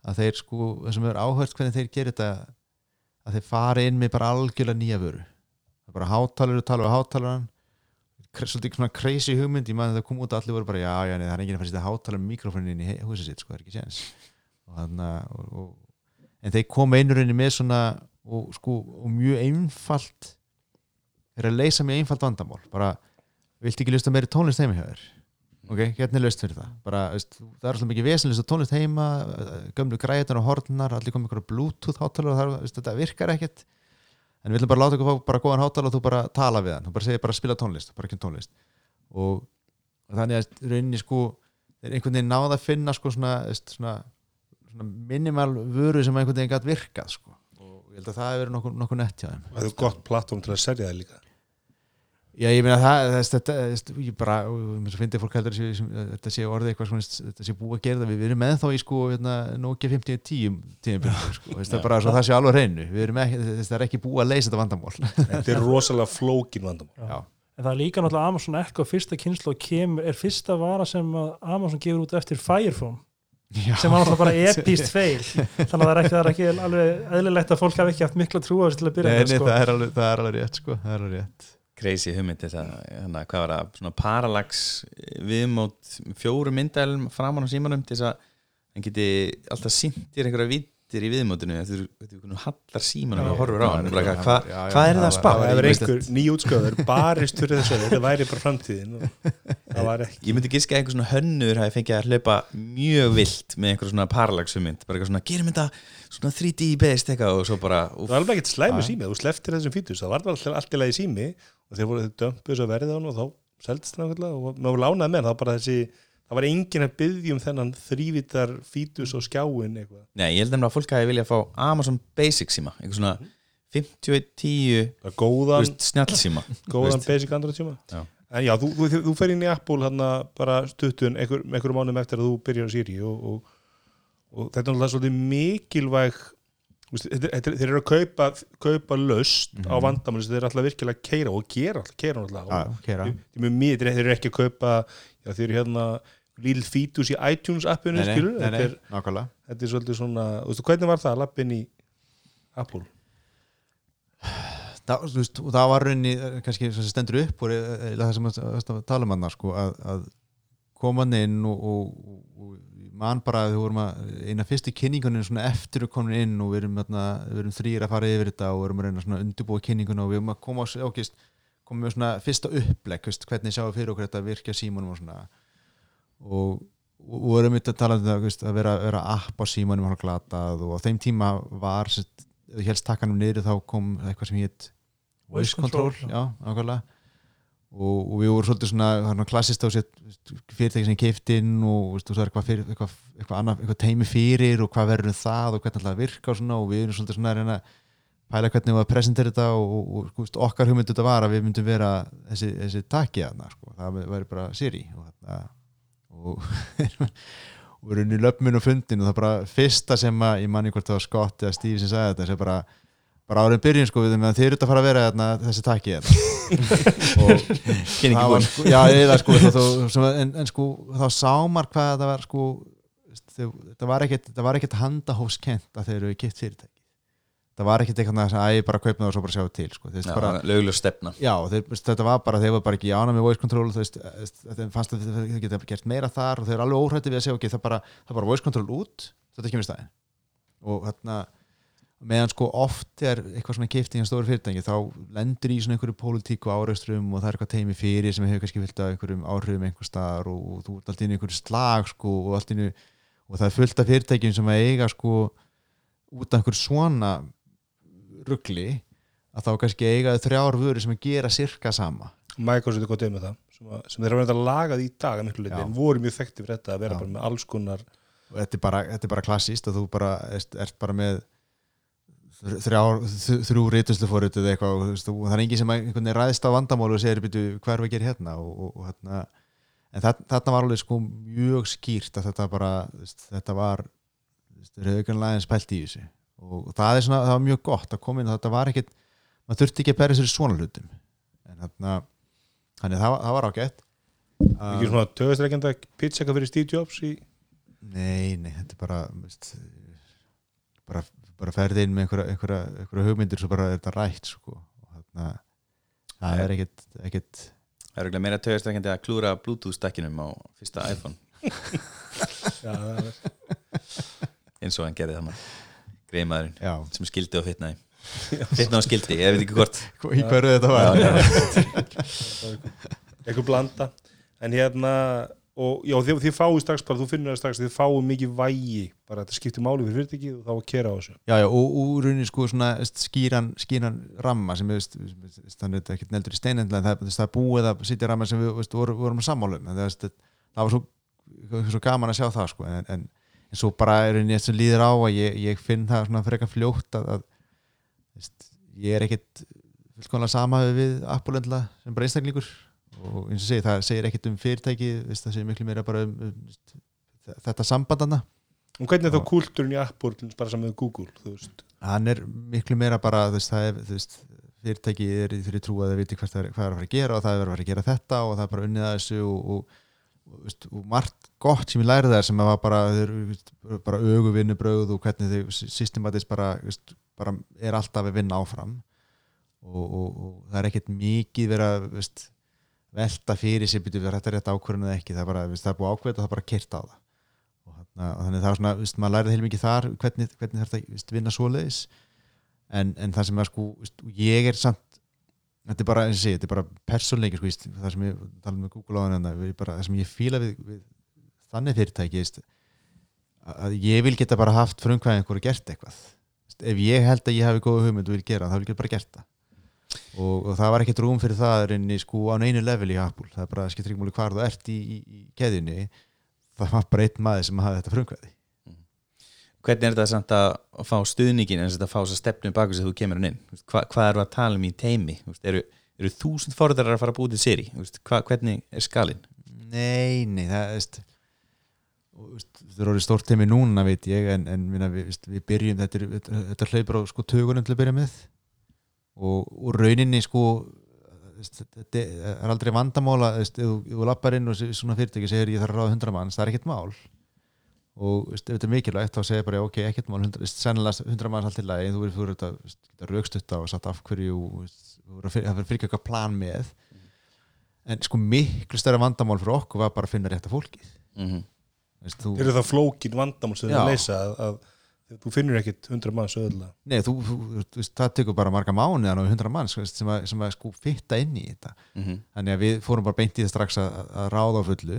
Að þeir sko, það sem er áhört hvernig þeir gerir þetta að þeir fara inn með bara algjörlega nýja vöru. Það er bara hátalur og tala við hátalaran svolítið svona crazy hugmynd ég maður það kom út að allir voru bara já, já, nei, það er enginn að fara að setja hátalar með mikrofónin inn í húsið sitt, sko, það er ekki séns. Og þannig að og, og, en þeir koma einurinn með svona og sko, og mjög einfalt eru að leysa mjög einfalt vandamál. Bara, viltu ekki lusta meiri tónlist heima hjá þér? Ok, hérna er löst fyrir það. Bara, veist, það er alltaf mikið vesenlist og tónlist heima gömlu græðunar og hornar allir komið ykkur bluetooth hátalar og það, veist, þetta virkar ekkert. En við viljum bara láta ykkur fá bara góðan hátalar og þú bara tala við hann, þú bara segir bara spila tónlist bara ekki tónlist. Og, og þannig að rauninni sko þeir einhvern veginn náða að finna sko svona, veist, svona, svona minimal vöru sem einhvern veginn gætt virkað sko. Og ég held að það hefur verið nokkuð, nokkuð nett hjá þeim. Og það er gott plattform til að serja það líka Já, ég meina það, þess, þetta, þess, ég bara, mér svo finnir fólk heldur að þetta sé orðið eitthvað svona, þetta sé búið að gera það, við, erum með þá í sko, hérna, Nokia 5010 tíðinbyrðu, sko, það er bara svo það sé alveg hreinu, við erum ekki, þess, það er ekki búið að leysa þetta vandamál. þetta er rosalega flókin vandamál Já, En það er líka náttúrulega Amazon Echo fyrsta kynslu og kemur, er fyrsta vara sem Amazon gefur út eftir Firephone Já. sem var náttúrulega bara epist feil þannig að það er ekki, það er ekki alveg eðlilegt að fólk hafi ekki haft mikla trú á þessu til að byrja nei, sko. það er alveg, það er alveg rétt, sko, það er alveg rétt. Crazy hugmynd þess að hana, hvað var það, svona parallax viðmót fjóru myndælum framan á símanum til þess að hann geti alltaf sýndir einhverja vittir í viðmótinu þú veist, hallar símanum og horfur á hann. Já, hva, hvað er það að það var- það er veist einhver nýjútskjöður barist fyrir þessu, þetta væri bara framtíðin var ég myndi giska að einhver svona hönnur hafi fengið að hlaupa mjög vilt með einhver svona parallax hugmynd. Bara eitthvað svona, gerum þetta svona 3D based eitthvað og svo bara það var alveg ekkert slæmi sími, þú sleftir þessum fítus það var alltaf allt í sími og þeir voru dömpuð þessu að verði á hann og þá seldist hann og maður lánaði með hann, það var bara þessi það var enginn að byggja um þennan þrývitar fítus og skjáin eitthvað. Nei, ég held að fólk hafi viljað fá Amazon Basic síma einhver svona 5110 Það er góðan, veist, snjallsíma góðan veist. basic Android síma. Já. en já, þú, þú, þú fer inn í Apple hann bara stuttun einhver, einhverjum mánum eftir að þú byrjar á Siri og, og, og þetta er náttúrulega svolítið mikilvæg þeir eru að kaupa, kaupa löst á vandamann þeir eru alltaf virkilega að keira og gera alltaf. Þeir- eru ekki að kaupa já, þeir eru hérna líl fítus í iTunes appinu Nei, nei, nei, þetta, er, þetta er svolítið svona þú veist, hvernig var það, lappin í Apple? Þú veist, það var rauninni eh, kannski sem stendur upp og er- er það sem að, að, að tala um hann sko, að, að koma inn og, og, og mann bara að við vorum að eina fyrstu kynningunum svona eftir að komin inn og við erum, við erum þrýr að fara yfir þetta og við erum að reyna svona að undirbúa kynninguna og við erum að koma á ákist komum við svona fyrsta upplegg veist, hvernig sjáum við fyrir okkur þetta að virkja símanum og svona. Og, og, og erum við að tala um þetta veist, að vera, vera app á símanum og glatað og á þeim tíma var helst takkanum niður þá kom eitthvað sem hétt voice control, já, ákvæmlega og, og við vorum svolítið svona, klassist á sér fyrirtæki sem keift inn og veist, svo er eitthvað, fyrir, eitthvað, eitthvað, annað, eitthvað teimi fyrir og hvað verður um það og hvernig að virka og svona og við erum svolítið svona að reyna pæla hvernig við að presentera þetta og, og, veist, okkar hugmyndu þetta var að við myndum vera þessi, þessi taki aðna sko. það væri bara Siri og, þarna, við erum í löpminn og fundin og það bara fyrsta sem að ég manni hvort það var Scott eða Steve sem sagði þetta sem bara bara áriðin byrjun sko við þeim að þeir eru að fara að vera þarna, þessi takki þetta og það var sko, já, eða sko þá, sem, en, en sko þá sámar hvað þetta var sko þetta var var ekkit handahófskent að þeir eru kipt fyrirtæki. Það var ekkit eitthvað að ég bara kaup með það og svo bara sjá til sko. Já, bara, lögulega stefna. Já, þeir, þetta var bara, þeir var bara ekki ána með voice control veist, þeim fannst að þeir þeir geta gert meira þar og þeir eru alveg óhrætti við að segja ok, það er bara, það er bara voice control út þetta kemur í staðinn. Og þarna meðan sko oft er eitthvað svona kipting en stóri fyrirtæki þá lendur í svona einhverju pólitík og áraustrum og það er eitthvað teimi fyrir sem hefur kannski fyllt af einhverjum áhrifum einhver staðar og, og þú ert alltaf inn í einhverju slag sko og allt inn í og það er fullt af fyrirtækjum sem að eiga sko út af einhverju svona ruggli að þá kannski eiga þrjár vöru sem að gera sirka sama. Microsoft er gott með það sem, að, sem þeir hafa reynda lagað í dag að en voru mjög þekkti fyrir þetta að vera bara með alls konar og þetta er bara, þetta er bara klassíst og þú bara ert, ert bara með þrjár, þrjú rítuslu fóruð eða eitthvað og það er engin sem einhvern veginn ræðist á vandamál og segir byrju, hvað er við að gera hérna? Og, og, og hérna en þarna, var alveg sko mjög skýrt að þetta bara þetta var rauðganlega eins pælt í þessu. Og það er svona, það var mjög gott að koma inn þetta var ekkit, maður þurfti ekki að berja sér svona hlutum. En þarna þannig það, það var ágætt. Ekki svona tögastrækjanda pitch eitthvað fyrir Steve Jobs í Nei, nei, þetta er bara bara, bara ferði inn með einhverja, einhverja, einhverja hugmyndir svo bara er þetta rætt sko. og þarna það er ekkit, ekkit Það er örugglega meira tögastrækjandi að klúra Bluetooth stakkinum á fyrsta iPhone. Já, það er- eins og hann gerði þannig greiðmaðurinn sem skildi og fitnaði. Fitnaði og skildi, ég veit ekki hvort í hverju þetta var. Eitthvað blanda. En hérna og já, þið, þið fáið strax bara, þú finnur það strax þið fáið mikið vægi, bara þetta skiptir máli fyrir fyrirtækið og þá að kera á þessu. Já, já, og úr rauninni sko svona skýran, skýran ramma sem við, þannig að þetta er ekkert neldur í steinendla en það, það búið að sitja ramma sem við veist, vorum, vorum að sammálum en það, veist, það var svo, svo gaman að sjá það sko, en, en, en svo bara er rauninni sem líður á að ég, ég finn það svona frekar fljótt að, að veist, ég er ekkert fullkomlega sama við Apple endla sem bara einstaklingur og eins og segi, það segir ekkert um fyrirtæki það segir miklu meira bara um, um veist, þetta sambandana og hvernig er þá kultúrin í dæmis bara saman með Google, hann er miklu meira bara veist, það er, veist, fyrirtæki er í þeirri trú að það viti hvað það er, er að fara að gera og það er að fara að gera þetta og það er bara unnið að þessu og, og, veist, og margt gott sem ég lærið þær sem að bara, bara ögu vinnubröð og hvernig þau systematist bara, bara er alltaf að vinna áfram. Og, og, og það er ekkert mikið vera veist, velta fyrir sér byrju þetta er rétt ákvörðun eða ekki það er, bara, veist, það er búið ákveð og það er bara kyrt á það. Og, þannig það er svona, veist, maður lærið heil mikið þar hvernig, hvernig þetta veist, vinna svoleiðis. En, en það sem er sko veist, ég er samt þetta er bara, segi, þetta er bara persónleiki sko, það sem ég tala með Google á hann það sem ég fíla við, við þannig fyrirtæki að ég vil geta bara haft frumkvæðin einhver og gert eitthvað. Ef ég held að ég hafi góða hugmynd og vil gera það, þá vil ég bara gert það og, og það var ekkert rúm fyrir það reyni, sko, á neinu level í Apple. Það er bara skiptir ekki múli hvar þú ert í, í, í keðjunni. Það var bara einn maður sem hafði þetta frumkvæði. Hvernig er þetta samt að að fá stuðningin en að fá þess að stefnu baku sem þú kemur hann inn? Hva, hvað eru að tala um í teimi eru, eru þúsund forðarar að fara að búið til Hva, hvernig er skalinn? Nei, nei, það veist, það er orðið stórt teimi núna veit ég, en, en við, veist, við byrjum þetta, þetta hlaupur á sko tögunum til að byrja með og, og rauninni sko þetta er aldrei vandamála þú- lappar inn og se- svona fyrirtæki segir ég þarf að ráða hundra manns, það er ekkert mál. Og veist, ef þetta er mikilvægt þá segir bara ok, ekkert mál, sennilega hundra manns allt í lagi, en þú verður fyrir þetta raukstutta og satt af hverju það verður fyrir eitthvað plan með. En sko miklu stærra vandamál fyrir okkur var bara að finna rétta fólkið. Mm -hmm. Veist, þú, eru það flókin vandamál sem það leysa að, að þú finnur ekkit hundra manns öðla nei, þú, þú, þú það tekur bara marga mánuð og hundra manns veist, sem, að, sem að sko fitta inn í þetta. Mhm. þannig að við fórum bara beint í það strax að, að ráða á fullu.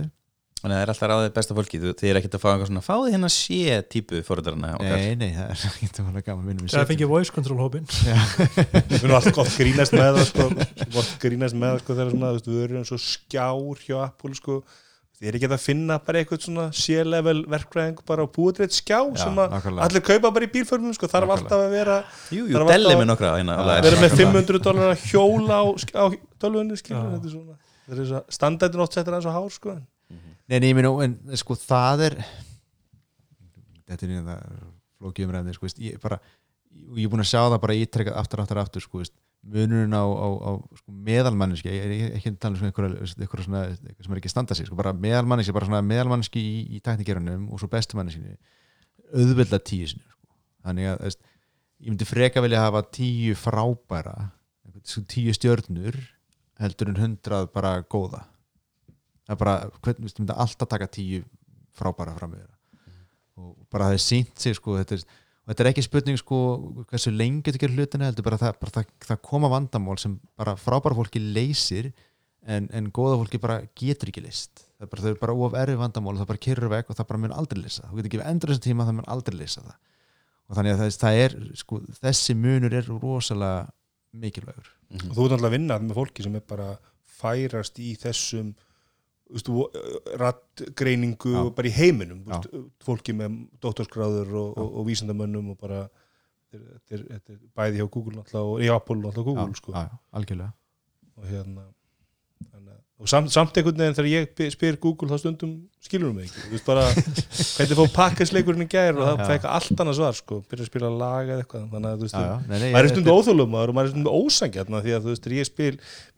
Þannig að það er alltaf ráðið besta fólki Þú- Þið er ekkert að fá eitthvað svona Fáði hérna sé típu forðarana nei, nei, það er ekki að gaman vinnum við Það fengið voice control hópin við erum alltaf gott grínast með það sko, gott grínast með það sko, þegar svona, þú veist, við erum svo skjár hjá Apple sko, ég er ekki að finna bara eitthvað svona C-level verkfræðing bara á búið skjá Já, sem að nákvæmlega. allir kaupa bara í bílförmum sko, þarf Nákvæmlega. alltaf að vera Jú, Það jú, er delli alltaf- með nokkra hérna, Já, alveg. vera með nákvæmlega. 500 dólar að hjóla á, á tölvunni skilur, þetta er svona þetta er svo, standardin oft settir hans á hár sko. nei, nei, ég meina, en sko það er þetta er nýja það flóki umræðin sko, veist, ég bara og ég er búin að sjá það bara ítrekkað aftur, aftur, aftur sko, veist, munurinn á, á, á sko, meðalmanniski, ég er ekki að tala um eitthvað sem er ekki að standa sig sko, bara meðalmanniski, bara svona meðalmanniski í, í teknikerunum og svo bestumanniski auðvelda tíu sinni sko. þannig að veist, ég myndi freka vilja hafa tíu frábæra tíu stjörnur heldur en hundrað bara góða. Það er bara, hvernig myndi alltaf taka tíu frábæra fram með og bara það er sínt sig sko, þetta er og þetta er ekki spurning sko hversu lengi þetta gerir hlutina heldur bara það, bara það, það koma vandamál sem bara frábæra fólki leysir en, en góða fólki bara getur ekki list það er bara, of erfi vandamál og það bara kyrur veg og það bara mun aldrei leysa þú getur ekki endur þessum tíma það mun aldrei leysa það. Og þannig að það, það er sko, þessi munur er rosalega mikilvægur. Og þú ert náttúrulega að vinna með fólki sem er bara færast í þessum rattgreiningu Já. bara í heiminum veist, fólki með dóttorsgráður og, og, og vísindamönnum og bara þetta er, bæði hjá Google náttúrulega og í Apple náttúrulega Google já, sko. já, algjörlega og hérna og samt, samt einhvern veginn þegar ég spyr Google þá stundum skilur mig ekki. Veist bara hvernig fór pakkasleikurinn í gær? Og það fekk allt annað svar sko, byrja að spila lag eða eitthvað. Þannig að þú veist maður er stundum óþólum og maður er stundum ósangjarn því að þú veist, ég spil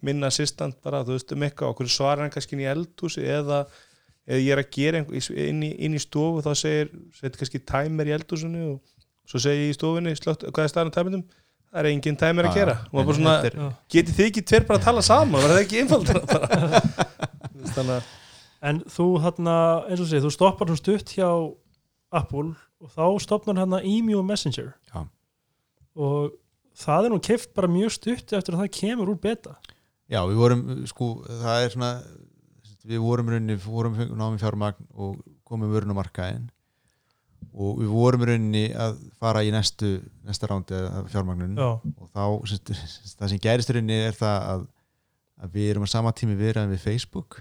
minn assistant bara, þú veist, um eitthvað, okkur svarar hann kannski inn í eldhúsi eða, eða ég er að gera inn, í, inn í stofu þá segir, setur kannski tæmer í eldhúsinu og svo segir ég í stofunni slögt, hvað er staðan á tæmendum? Það er engin tæmer að gera. og svona, er- getið þið ekki tver bara að tala saman, var það ekki veist, þannig að En þú hérna, eins og segir, þú stoppar hún stutt hjá Apple og þá stopnar hérna Emu Messenger. Já. og það er nú keift bara mjög stutt eftir að það kemur úr beta. Já, við vorum, sko, það er svona við vorum rauninni, vorum námi fjármagn og komum vörun á markaðin og við vorum rauninni að fara í næstu, næsta rándi af fjármagnun Já, og þá, semst, semst, það sem gerist rauninni er það að, að við erum á sama tími viðraðin við Facebook.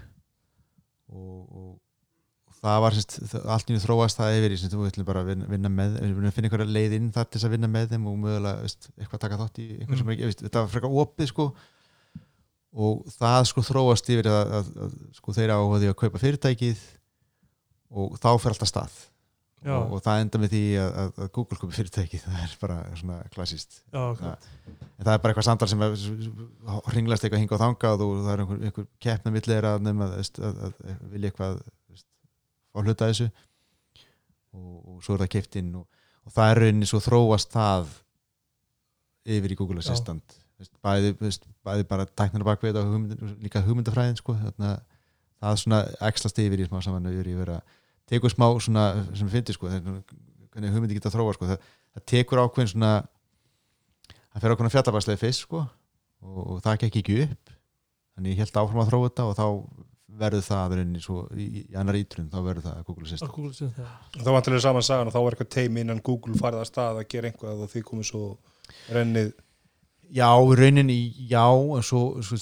Og, og, og það var semst, það, allt nú þróast það yfir í semst, við ætlum bara að vinna, með við viljum finna einhverja leið inn þar til þess að vinna með þeim og mögulega eitthvað taka þátt í einhver sem er ekki, þetta var frekar opið sko. Og það sko þróast yfir að, að, að sko þeir áhugaði að kaupa fyrirtækið og þá fer alltaf stað og, og það enda með því að, að, að Google kaupa fyrirtækið. Það er bara svona klassíst já, ok. en það er bara eitthvað samtal sem ringlast eitthvað hinga og þangað og það er einhver, einhver keppna millir að nefna að, að, að vilja eitthvað fá hluta þessu. Og, og svo er það keipt inn og, og það er rauninni svo þróast það yfir í Google. Assistant. Veist, bæði, veist, bæði bara tæknir bakvið og hugmynd, líka hugmyndafræðin sko, þarna, það er svona ekslast yfir í smá saman yfir að vera tekur smá svona sem finnir sko, þegar- hvernig hugmyndi geta þróa sko, það, það tekur ákveðin svona það fer ákveðin fjallabarslega fyrst sko og, og það gekk ekki upp þannig ég held áfram að þróa þetta og þá verður það rauninni svo í, í annar ítrun þá verður það Google Að Assistant Google já. þá vantilega saman sagan og þá var eitthvað teimi innan Google farið að stað að gera einhvað og því komið svo rennið Já, í rauninni já en svo, svo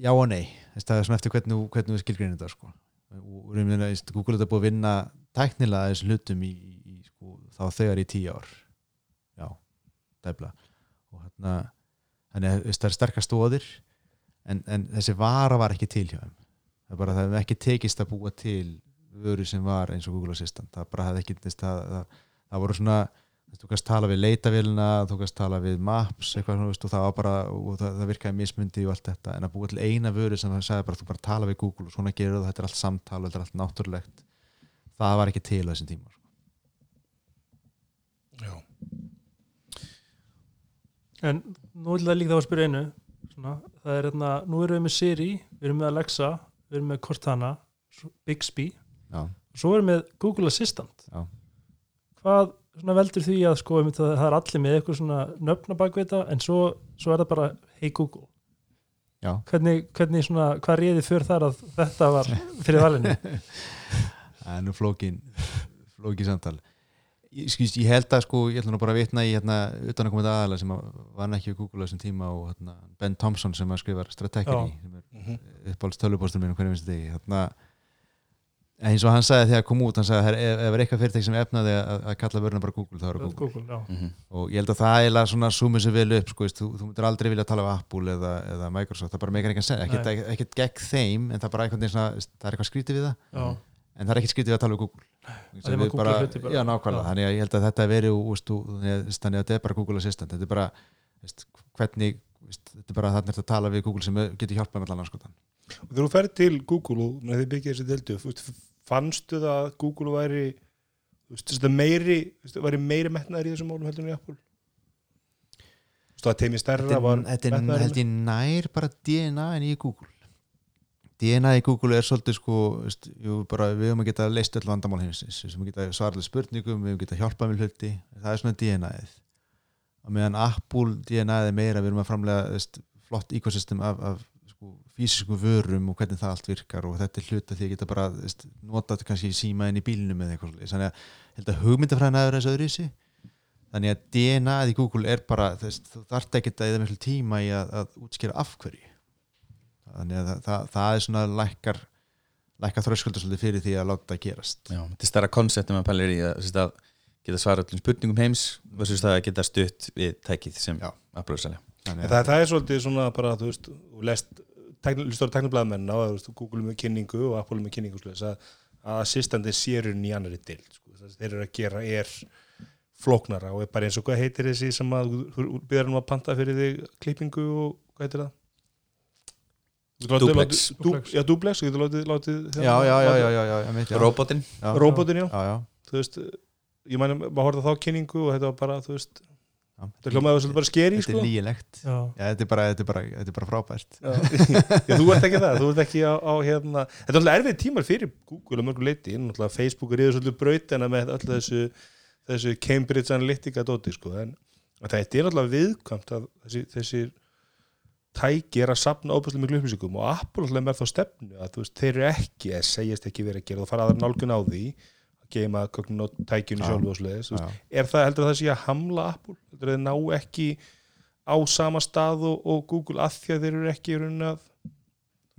já og nei það er svona eftir hvernig, hvernig við skilgreinum þetta sko. Og veist, Google þetta búið að vinna tæknilega þessu hlutum í, í, sko, þá þegar í tíu ár. Já, dæfla og hérna þannig að það er sterkast stóðir en, en þessi vara var ekki til hjá þeim. Það er bara það hefði ekki tekist að búa til vöru sem var eins og Google Assistant. Það bara hefði ekki það, það, það voru svona þú kannast tala við leitavélina þú kannast tala við maps eitthvað, svona, veist, og það var bara og það, það virkaði mismundi og allt þetta en að búa til eina vöru sem það sagði bara þú bara tala við Google og svona gerur það, þetta er allt samtal og þetta er allt náttúrulegt það var ekki til á þessum tíma sko. já. En nú vil það líka þá að spyrja einu svona, það er hérna, nú erum við með Siri við erum með Alexa, við erum með Cortana Bixby, já, svo erum við með Google Assistant já. hvað svona veldur því að sko einmitt að það er allir með eitthvað svona nöfna bakveita en svo, svo er það bara hey Google. Já. hvernig, hvernig svona, hvað réði fyrir þar að þetta var fyrir valinu? Það er nú flókin flókin samtal. Ég, skýst, ég held að sko, ég ætla nú bara að vitna í hérna, utan að koma þetta aðalega sem að var ekki við Google á þessum tíma og hérna, Ben Thompson sem að skrifa strategini sem er Mhm. uppáhalds tölvupóstur minn hvernig finnst þig hérna, eins og hann sagði þegar kom út hann sagði að ef, ef er eitthvað fyrirtæk sem efnaði að, að kalla vöruna bara Google þá er það Google Google, já, Mhm. og ég held að það eiginlega svona sumir sér vel upp sko, þú, þú myndir aldrei vilja tala um Apple eða, eða Microsoft, það bara meikar ekki að segja ekkert, gegn þeim en það er bara svona það er eitthvað skrítið við það. Já, en það er ekkert skrítið við að tala um Google. Að þeim að Google bara, hluti bara- já, nákvæmlega, Já. þannig að ég held að þetta veri úst, þannig að þannig að þetta er bara Google Assistant. Þetta er bara, veist, hvernig veist, þetta er bara þannig að tala við Google sem getur hjálpað með allan anskotan Og þegar þú ferð til Google og með því byggja þessi deltu, fannstu það að Google væri veist, þetta meiri, væri meiri metnaður í þessum málum heldur en í Apple? Þú veist, það teimi stærra var þetta er metnaðurinn? held ég nær bara DNA en í Google DNA í Google er svolítið sko veist, jú, bara, við höfum að geta leist öll vandamál heimsins við höfum að geta svarlega spurningum við höfum að geta hjálpað með hluti það er svona DNA-ið og meðan Apple DNA-ið er meira við erum að framlega veist, flott ekosystem af, af fysiskum vörum og hvernig það allt virkar og þetta er hluta því að geta bara veist, nota þetta kannski síma inn í bílnum eða eitthvað þannig að held að hugmyndafræðin aður eins öðru í sig þannig að DNA-ið í Google er bara þess, þú þarft ekki að eða miklu tíma í að, að útskýra af hverju. Þannig að það, það, það er svona lækkar lækkar þröskuldur svolítið fyrir því að láta það gerast. Já, þetta er stærra konceptum að pælir í að, að geta svara öllum spurningum heims versus það að geta stutt við tækið sem að það, það er svolítið svona bara, þú veist, lest stóra tekniblaðmenn á, þú veist, Google með kynningu og Apple með kynningu, slúðis, að, að assistandi sérun í annari dild, sko, það sem þeir eru að gera er flóknara og er bara eins og hvað heitir þessi sem að byrjar um að panta fyrir þig klippingu og hvað heitir það? Þú getur látið- Duplex. látið- dú- Já, duplex, þú getur látið, látið já, já, já, já, já, já, ég veit, já. Robotin Já. Róbotin, já, já, já, þú veist, ég mæni, maður horfði á þá kynningu og þetta var bara, þú veist, já. það hljómaði svolítið bara skeri, þetta sko. er lígilegt Já, já, þetta er bara, þetta er bara, þetta er bara frábært. Já, Já, þú ert ekki það, þú ert ekki á, á hérna, þetta er alltaf erfið tímar fyrir Google og mörgum leiti, Facebook er yfir svolítið brautina með öllu þessu þessu Cambridge Analytica dóti sko, en en þetta er náttúrulega viðkvæmt að þessi, þessi tæki er að sapna óbúslega miklu upplýsingum og Apple alltaf með þá stefnu að þú veist, þeir eru ekki, eða segjast ekki verið að gera og fara aðra nálgun á því. að geima gögnin og tækjunni Já. sjálfu og sliðis, já, er það heldur það sé að hamla Apple, heldur þeir ná ekki á sama stað og, og Google að því að þeir eru ekki í rauninni að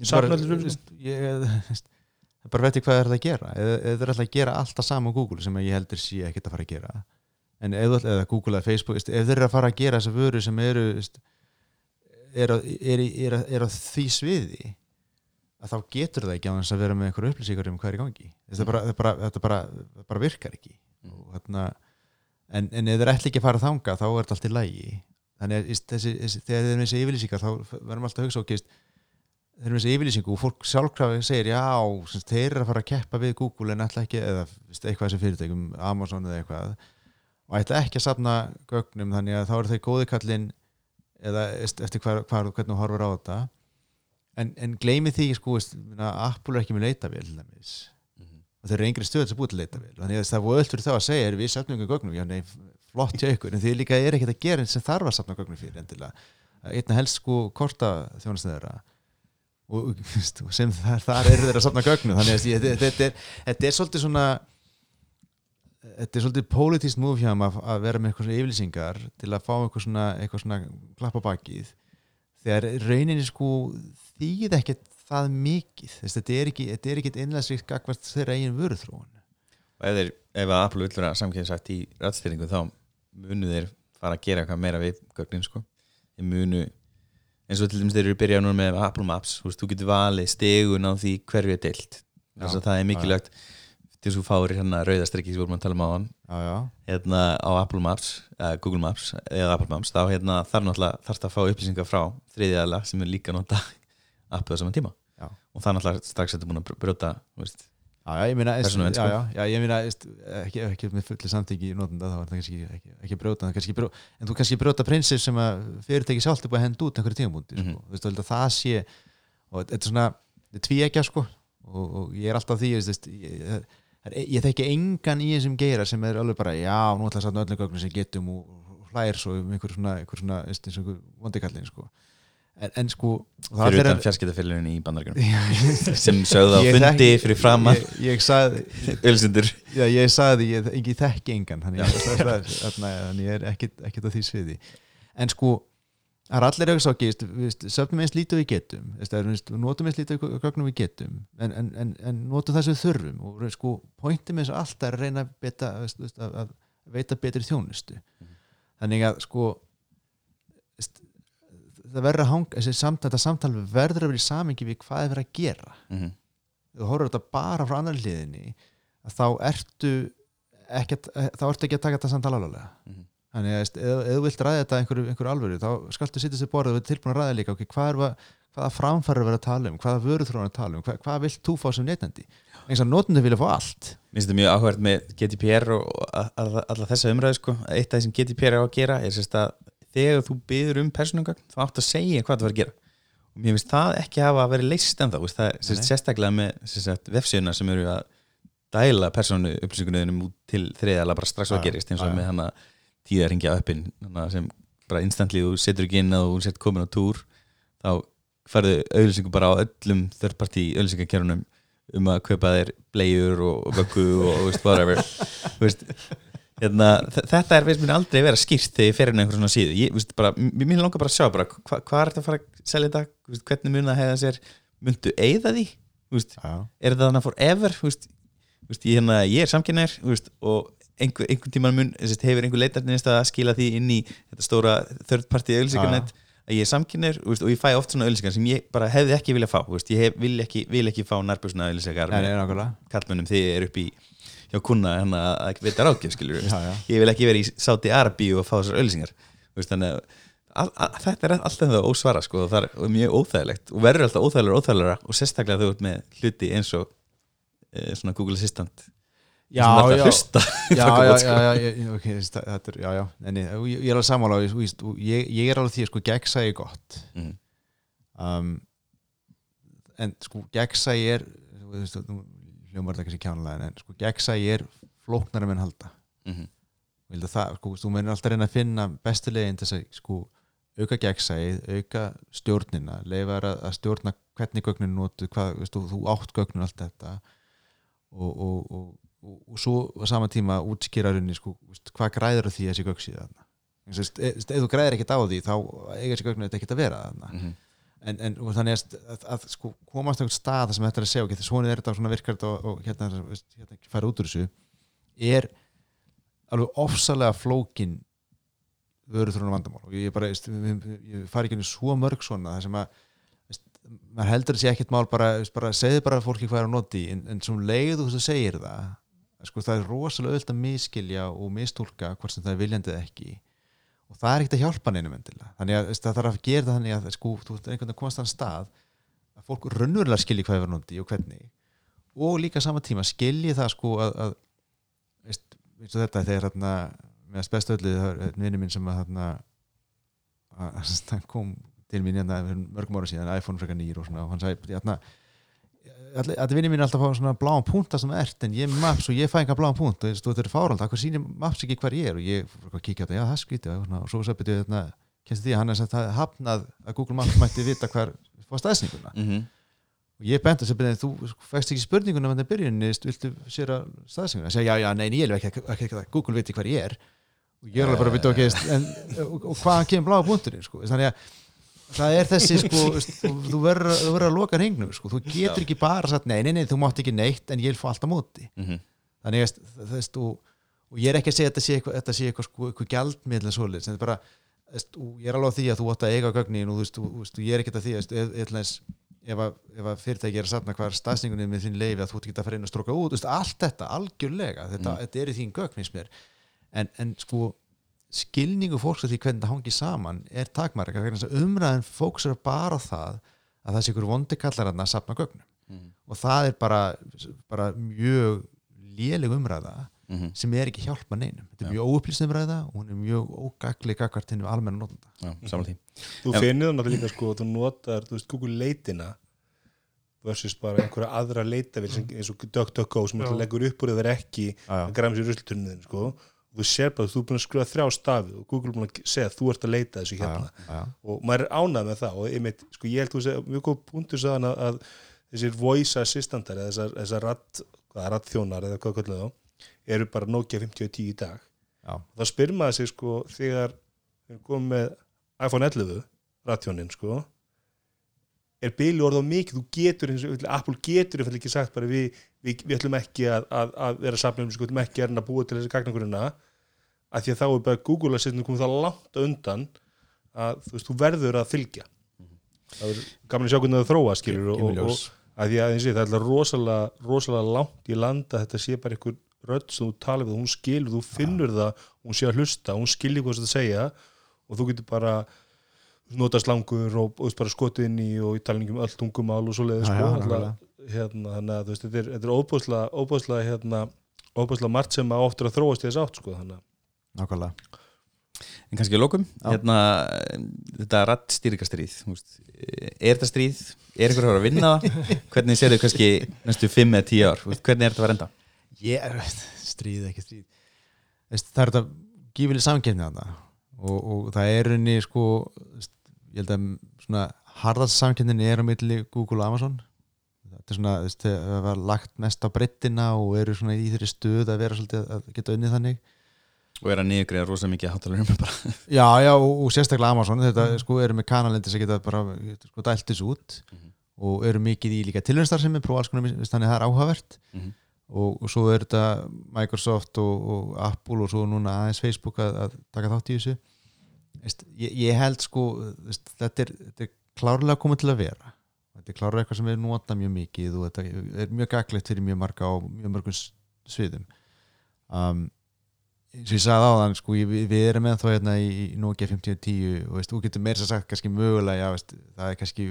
Safna allir það er bara veit ég hvað það er að gera. Eða eða þeir ætla að gera alltaf sama á Google sem ég heldur sé ekkert að fara að gera en ætla- eða Google eða Facebook ef þeir eru að fara að gera þessa vöru sem eru er, er, í- er, er á því sviði að þá getur það ekki á þess að vera með einhverju upplýsingar um hvað er í gangi. Þetta bara, þetta bara, þetta bara, bara virkar ekki. Og, þarna, en, en ef þeir ætla ekki að fara þanga þá er þetta allt í lægi þannig að þessi, þessi, þegar þeir með þessi yfirlýsingar þá verðum alltaf að hugsa ok, veist, þeir með þessi yfirlýsingu og fólk sjálfkrafi segir já, sem, þeir eru að fara að keppa við Google en ætla ekki, eða eitthvað sem fyrirtækum Amazon eða eitthvað og ætla ekki að safna gögnum þannig að þá eru þeir góði kallinn eða eftir hvar, hvar, hvernig þú horfur á þetta en, en gleymi því sko, minna, Apple er ekki með leitavél til dæmis. Og þeir eru yngri stöð sem búið til leitavél þannig að það er öll fyrir þá að segja við safnum ykkur gögnum, já nei, flott hjá ykkur. En þið líka er ekkert að gera eins sem þarf að safna gögnum fyrir endilega. Einna helst sko korta þjónast þeirra. Og, og sem þar, þar eru þeir að safna gögnum. Þannig að þetta þetta er, þetta er svolítið svona þetta er svolítið pólitískt múf hjá þeim að, að vera með eitthvað svona yfirlýsingar til að fá eitthvað svona, eitthvað svona klappa bakið þegar rauninni sko þýð ekkert það mikið. Þess, þetta er ekki, þetta er ekkert innlæðsrikt gagvart þeirra eigin vöruþróun. Og ef, þeir, ef að Apple vil vera samkynnsagt í ræðstýringu þá munu þeir fara að gera eitthvað meira við gögnin sko. þeir munu eins og til dæmis þeir eru byrjað núna með Apple Maps þú, veist, þú getur valið stegun á því hverju er deilt. Þess að það er mikilvægt til þess að þú fáir hérna rauðastrykki sem við vorum að tala um á hann já, já, hérna á Apple Maps eða Google Maps eða Apple Maps þá hérna þarf náttúrulega þarf að fá upplýsingar frá þriðjaðala sem er líka nota appið á saman tíma Já. og það er náttúrulega strax að þetta er búin að brjóta já, ég meina sko. ekki, ekki með fulli samþyggi í notenda þá er það kannski ekki, ekki brjóta kannski brjóta, en þú kannski brjóta prinsip sem að fyrirtæki sjálft er búið að henda út einhverju tímabúndi Mhm. sko. þú veist, mm það sé og þetta er svona, þetta er tvíekja sko og, og ég er alltaf því þú veist, ég, ég, ég, þekki engan í þessum geira sem er alveg bara, já, nú ætla að satna öllum gögnum sem getum og, hlæðir svo um einhver svona, einhver svona, einhver vondikallin sko. En, en sko fyrir utan að- fjarskiptafélagin í bandaríkjunum. Já, sem sögðu á fundi fyrir sagði ölsendur já, ég sagði ég, ég, ég þekki engan þannig þannig ég er ekkit á því sviði. En sko það er allir auðvitað ekki veist, söfnum eins lítið við getum veist, það notum eins lítið gögnum við getum en, en, en, en notum það sem við þurfum og sko pointum eins alltaf að reyna að, beta, veist, að, að veita betri þjónustu þannig að sko veist, það verður að hanga þessi samtal, þetta samtal verður að vera í samingi við hvað er verið að gera Mhm. þú horfður þetta bara frá annar hliðinni að þá ertu ekkert, þá ertu ekki að taka þetta samt alvarlega Mhm. Þannig að ef þú vilt ræða þetta einhverju, einhverju alvöru þá skaltu sittast í borðið og við tilbúin að ræða líka okay, hvað va- hvaða framfæri er verið að tala um hvaða vöruþróun er að tala um, hvað, hvað vilt þú fá sem neytandi? Eins og notendur vilja fá allt. Mér finnst þetta mjög áhverð með GDPR og og alla, þessa umræðu sko. Eitt af því sem GDPR á að gera er að þegar þú byður um persónungagn þá átt að segja hvað það var að gera. Og mér finnst það ekki hafa verið leist en þá sérstaklega með vefsíðuna sem eru að dæla persónu upplýsingunum út til þriðala bara strax Já, að gerist eins og með hana tíðaringja uppin hana, sem bara instantly þú setur ekki inn að þú sett komin á túr þá færðu auðlýsingu bara á öllum þörrparti auðlýsingakerunum um að kaupa þér bleiur og vöggu og veist, whatever. Veist, hérna, þetta er veist mér aldrei vera skýrt þegar ég fer inn á einhver svona síðu. Ég, veist, bara, mér langar bara að sjá bara, hva, hvað er þetta að fara að selja þetta? Veist, hvernig mun það hefða sér? Myndu eigða því? Veist, er þetta þannig forever? Þú veist, þú veist, ég, hérna, ég er samkynnar og einhver, einhver tíman mun hefur einhver leitarnist að skila því inn í þetta stóra third party auðlýsingarnet að ég er samkynnar og ég fæ oft svona auðlýsingar sem ég bara hefði ekki vilja fá veist, ég hef, vil, ekki, vil ekki fá nei, nákvæmlega. kallmönnum þegar ég er upp í hjá kuna hérna að skilur Já, já. ég vil ekki vera í Sáti Arabi og fá þessar veist, þannig að að, að, þetta er alltaf það ósvara sko, og það er mjög óþægilegt og verður alltaf óþægilegur óþægilegra og sérstaklega þú ert með hluti eins og e, svona Google Assistant já, já, já, er, ég, ég er alveg sammála og ég, er alveg því að sko gegnsæi gott. Mhm. um, en sko gegnsæi er þú veist, nú hljómar þetta kannski kjánulega en sko gegnsæi er flóknara menn halda. Held að það, sko, þú mennir alltaf reyna að finna til þess að sko auka gegnsæið, auka stjórnina leifa að, að stjórna hvernig gögnin notu, hvað, veist, þú, þú átt gögnin allt þetta. Og, og, og, og, og svo á sama tíma útskýra rauninni sko, hvað græður því þessi gögn síðan e- ef þú græðir ekkert á því þá eiga þessi gögnin þetta ekkert að vera þarna. Mhm. en, en þannig að, að, að sko, komast á einhvern stað sem þetta er að segja ok, svona er þetta svona virkar þetta og, og hérna, hérna fara út úr þessu er alveg ofsalega flókin vöruþrónu vandamál. Og ég bara, ég, fari ekki inn í svo mörg svona það sem að maður heldur þessi ekkert mál bara, bara segðu bara fólki hvað er að noti en, en sem leið þú segir það sko, það er rosalega öll að miskilja og mistúlka hvort sem það er viljandið ekki. Og það er ekkert að hjálpa neinum endilega. Þannig að það þarf að gera það þannig að sko, þú ert einhvern veginn að komast þann stað að fólk raunverulega skilji hvað er noti og hvernig. Og líka sama tíma skilji það sko að, að veist, eins og þetta þegar hérna með best öllu það er vinur minn sem að hérna að kom til mín hérna mörgum ára síðan iPhone frekar nýr og svona og hann sagði hérna allir vinni mín er alltaf að fá svona bláan punkt það sem er ert en ég er maps og ég fæ enga bláan punkt og þetta er fárald, hvað sýnir maps ekki hver ég er? Og ég kíkja á þetta, já það er skrítið og, svona, og svo svo byrjuði þetta, kennst því að hann er sagt að hafnað að Google Maps mætti vita hver fá staðsninguna Mhm. og ég benti að byrja, þú fækst ekki spurninguna með þetta byrjunni, viltu sér að staðsinguna, ég segi já, já, nei, ég vil ekki, ekki, ekki að Google viti hver ég er. Og ég er alveg bara að byrja ok, en, og, og hvaðan kemur bláa punkturinn, sko, þannig að það er þessi, sko, þú verður að- að loka hringnum, sko, þú getur ekki bara sagt, nei, nei, nei, þú mátt ekki neitt en ég fá allt á móti, Mhm. þannig að þú veist, og, og ég er ekki að segja að þetta sé eitthvað, eitthvað, sko, eitthvað svoleiðis, en þetta er bara, veist, og ég er alveg á því að þú átt að eiga gögnin og þú veist, þú veist, og ég er ekkert að því að, þú veist, ef, að, að fyrirtæki er að satna hvað er staðsningunni með þín leifi að þú ekki að fara inn og stróka út, veist, allt þetta, algjörlega þetta, Mm. þetta er í þín gögn, finnst mér en, en sko, skilningu fólks af því hvernig það hangi saman er takmarka, vegna þess að umræðin fóks er bara á það að það sé ykkur vondi kallar að sapna gögnum. Mhm. og það er bara, bara mjög léleg umræða Mhm. sem er ekki hjálpa neinum þetta er Já. mjög óupplýst umræða og hún er mjög ógagli gagvart hennum almenna notanda. Já, því. Þú finnir það náttúrulega líka sko þú notar, þú veist, Google leitina versus bara einhverja aðra leitavél sem, eins og DuckDuckGo sem alltaf leggur upp úr eða er ekki að græma sér rusltunniðin sko. og þú sér bara, þú er búin að skrifa þrjá stafi og Google er búin að segja að þú ert að leita þessu hérna. já, og maður er ánægð með það og einmitt, sko, ég held þú segja, mjög góð sagðan að, að þessir voice assistantar eða þessar, þessar ratt, hvað, rattþjónar eða hvað kallið þá, eru bara Nokia 5010 í dag. Já, þá spyr maður sig sko þegar við komið með iPhone 11 rattjónin sko er bílu orð á mikið, þú getur eins og Apple getur einfallega ekki sagt bara við, við, við ætlum ekki að, að, að vera safnum sko, við ætlum ekki að búa til þessi gagnangurina að því að þá er bara Google að setja komið það langt undan að þú veist, þú verður að fylgja. Það er gaman að sjá hvernig það þróa skilur og, og, og að því að ég, það er alltaf rosalega, rosalega langt í landa þetta sé bara einhver rödd sem þú talar við, hún skilur, þú finnur það hún sé að hlusta, hún skilur hvað þetta segja og þú getur bara nota slangur og, og bara skotið inn í og í talningum öll tungumál og svoleiði Já, sko, hérna, þannig að veist, þetta er, er óbúslega, hérna, óbúslega margt sem að oftur að þróast í þess átt sko, þannig að nákvæmlega. En kannski að Já. hérna, þetta rattstýringastrýð, er þetta stríð, er einhver að fara að vinna það? Hvernig sér þau kannski næstu 5 eða 10 ár, hvernig er þetta að vera enda? ég er stríð ekki stríð. Það er þetta gífileg samkefni þarna. Og, og það er unni sko ég held að svona harðast samkefnin er á milli Google og Amazon. Þetta er svona, það var lagt mest á brettina og eru svona í þeirri stöð að vera svolítið að geta unnið þannig Og er að niðurgreiða rosa mikið hátalurum Já, já, og, og sérstaklega Amazon. Þetta sko eru með kanalendi sem geta bara sko, dælt þessu út. Mhm. og eru mikið í líka tilhörnstarfsemi prófa alls konar, veist, þannig að það er áhugavert. Mhm. og, og svo er þetta Microsoft og, og Apple og svo núna aðeins Facebook að, að taka þátt í þessu. Veist, ég, ég held sko veist, þetta, er, þetta er klárlega komið til að vera. Þetta er klárlega eitthvað sem er nota mjög mikið og þetta er mjög gaglegt fyrir mjög marga á mjög mörgum sviðum. Um, og ég sagði á þann sko, við, við erum með þá hérna í Nokia 5010 og veist, þú getur meira sem sagt kannski mögulega, já, veist, það er kannski,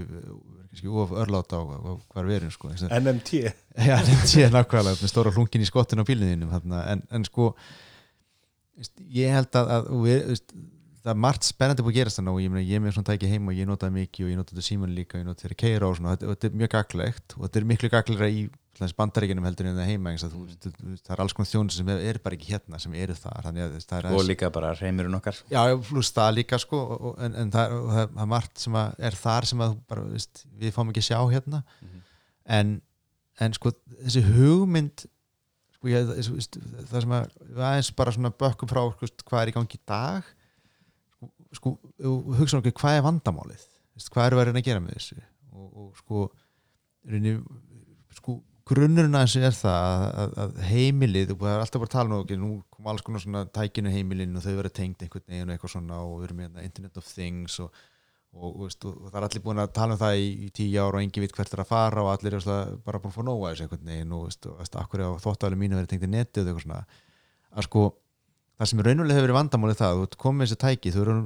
kannski of örlátt á, á hvar við erum sko, NMT Já, nefnt ég nákvæmlega með stóra hlunkin í skottinu á bílininum en, en sko veist, ég held að, að við, veist, það er margt spennandi búið að gerast þannig og ég, ég er með svona tæki heima og ég notaði mikið og ég notaði síman líka og ég notaði þeirra keira og svona þetta, þetta er mjög gaglegt og þetta er miklu gaglegra í bandaríkinum heldur en það heima veist, þú, veist, það er alls konar þjónus sem er bara ekki hérna sem eru þar. Að er Og líka bara reymurinn okkar Já, já, pluss það líka sko og, en, en það, það, það margt sem er þar sem að bara, veist, við fáum ekki sjá hérna. Mhm. en, en sko þessi hugmynd sko, ég, veist, það sem að við aðeins bara svona bökkum frá sko, hvað er í gangi í dag. Sko, sko og hugsa okkur hvað er vandamálið? Hvað eru reyna að gera með þessu? Og, og sko, sko grunnurinn að þessu er það að, að, heimilið, og það er alltaf bara að tala um okay, nú kom alls konar svona tækinu heimilin og þau verið tengt einhvern veginn og eitthvað svona og við erum með hérna Internet of Things og, og, og, veist, og, það er allir búin að tala um það í, í tíu ár og engin veit hvert er að fara og allir er bara búin að fá nóga þessu einhvern veginn og og, veist, akkur á þóttalum mínu verið tengt í netið og eitthvað svona. Að sko, það sem raunulega hefur verið vandamálið það, þú komið með þessi tæki þú eru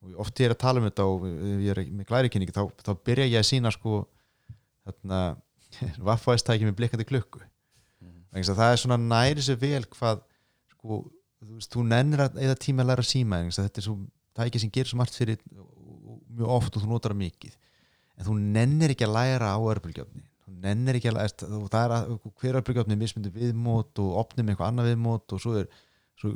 og að oft ég er að tala um þetta og ég er með glærikynningi þá, þá byrja ég að sína sko þarna vaffaðistæki með blikkandi klukku. Mm. það er svona næri sér vel hvað sko, þú, veist, þú nennir að eða tíma að læra að síma en þetta er svo tæki sem gerir svo margt fyrir mjög oft og þú notar það mikið. En þú nennir ekki að læra á örbulgjöfni þú nennir ekki að læra að hver örbulgjöfni er mismundi viðmót og opnum eitthvað annað viðmót og svo er svo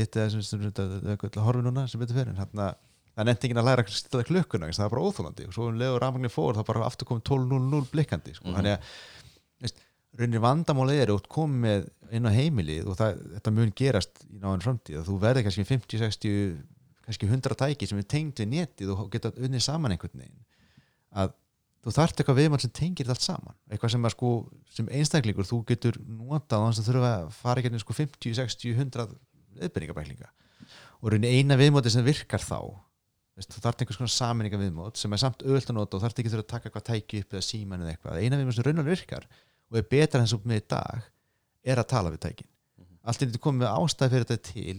þitt eða sem, sem, sem, sem, sem horfi núna sem betur fyrir en þarna það nefndi ekki að læra að stilla klukkuna það er bara óþólandi og svo um leður rafmagnir fór þá bara aftur komið 12.00 blikkandi sko. Mhm. þannig að rauninni vandamálið er út komið inn á heimilið og það, þetta mun gerast í náðan framtíð þú verður kannski 50, 60 kannski 100 tæki sem er tengd við netið og geta unnið saman einhvern veginn að þú þarft eitthvað viðmann sem tengir þetta allt saman. Eitthvað sem, sko, sem einstaklingur þú getur notað á þess að þurfa að fara ekki sko 50, 60, 100 viðbyggingabæklinga og rauninni eina viðmóti sem virkar þá Veist, þú þarft einhvers konar saminninga viðmót sem er samt auðvöld að nota og þarft ekki þurfa að taka eitthvað tæki upp eða síman eða eitthvað, eina viðmót sem raunar virkar og er betra enn svo með í dag er að tala við tækin. Allt er þetta komið með ástæði fyrir þetta til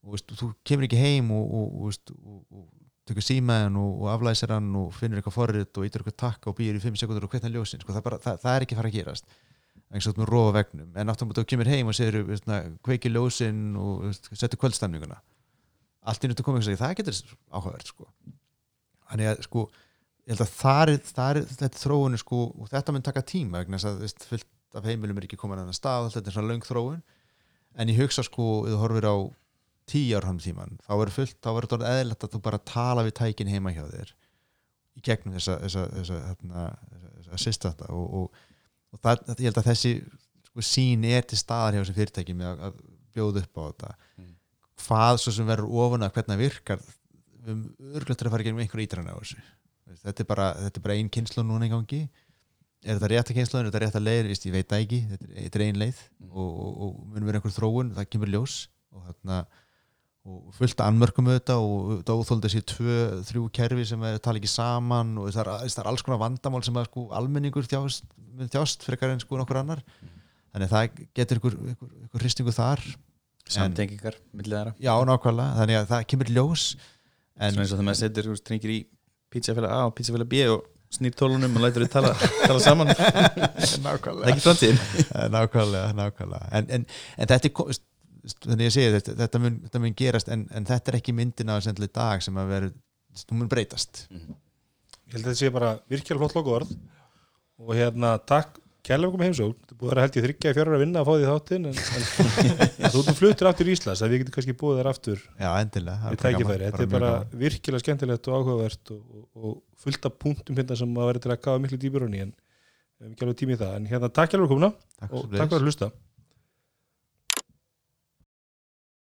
og veist, þú kemur ekki heim og, og, og, og tökur símaðan og, og aflæsir hann og finnur eitthvað forrið og ítur eitthvað takka og býr í 5 sekundur og hvernig ljósin sko, það, bara, það, það er ekki fara að gerast. Eins og þú með rofa vegnum en að þú kemur heim og segir kveiki ljósin og veist, setur kvöldstæmninguna allt inn út að koma og segja það getur áhugavert sko. þannig að sko ég held að það er, það er þetta þróun sko, og þetta mun taka tíma vegna þess að veist, fullt af heimilum er ekki komin að stað þetta er svona löng þróun. En ég hugsa sko, ef þú horfir á tíu ár hann tíman, þá verður fullt þá verður þetta eðlert að þú bara tala við tækin heima hjá þér í gegnum þessa, þessa, þessa, þessa, þessa assistanta og, og, og það, ég held að þessi sko, sín er til staðar hjá þessum fyrirtæki með að, að bjóða upp á þetta. Mm. hvað svo sem verður ofan að hvernig það virkar við um örglögt að fara ekki um einhver ítræna á þessu. Þetta er bara, þetta er bara ein kynslu núna í gangi. Er þetta rétt að kynslu, er þetta rétt að leið? Vist, ég veit það ekki, þetta er, þetta er ein leið Mm. og, og, og mun vera einhver þróun, það kemur ljós og, þarna, og fullt af anmörkum auðvitað og óþóldi þessi tvö, þrjú kerfi sem tala ekki saman og það er, það er alls konar vandamál sem að sko almenningur þjást, þjást frekar en sko nokkur annar. Þannig að það getur ykkur, ykkur, ykkur hristingu þar. Samtengingar millið þeirra. Já nákvæmlega, þannig að það kemur ljós. En svona eins og þegar maður setur þú veist, drengir í pizzafélag A og pizzafélag B og snýr tólunum og lætur þau tala, tala saman. Það er nákvæmlega ekki framtíðin. Nákvæmlega, nákvæmlega. En, en, en þetta er þannig ég segi þetta, þetta, mun, þetta mun gerast en, en þetta er ekki myndina á sendileg dag sem að vera hún mun breytast. Ég held að þetta sé bara virkilega flott loka orð. Og hérna takk kærlega komið heimsókn, þetta er búið að vera held ég þryggja fjörur að vinna að fá því þáttinn en, en þú erum fluttur aftur í Íslands að við getum kannski búið þær aftur já, endilega. Er þetta er bara virkilega skemmtilegt og áhugavert og, og, og fullt af punktum hérna sem að vera til að kafa miklu dýbur í en við hefum ekki alveg tími í það. En hérna takk komuna Takk og takk fyrir að hlusta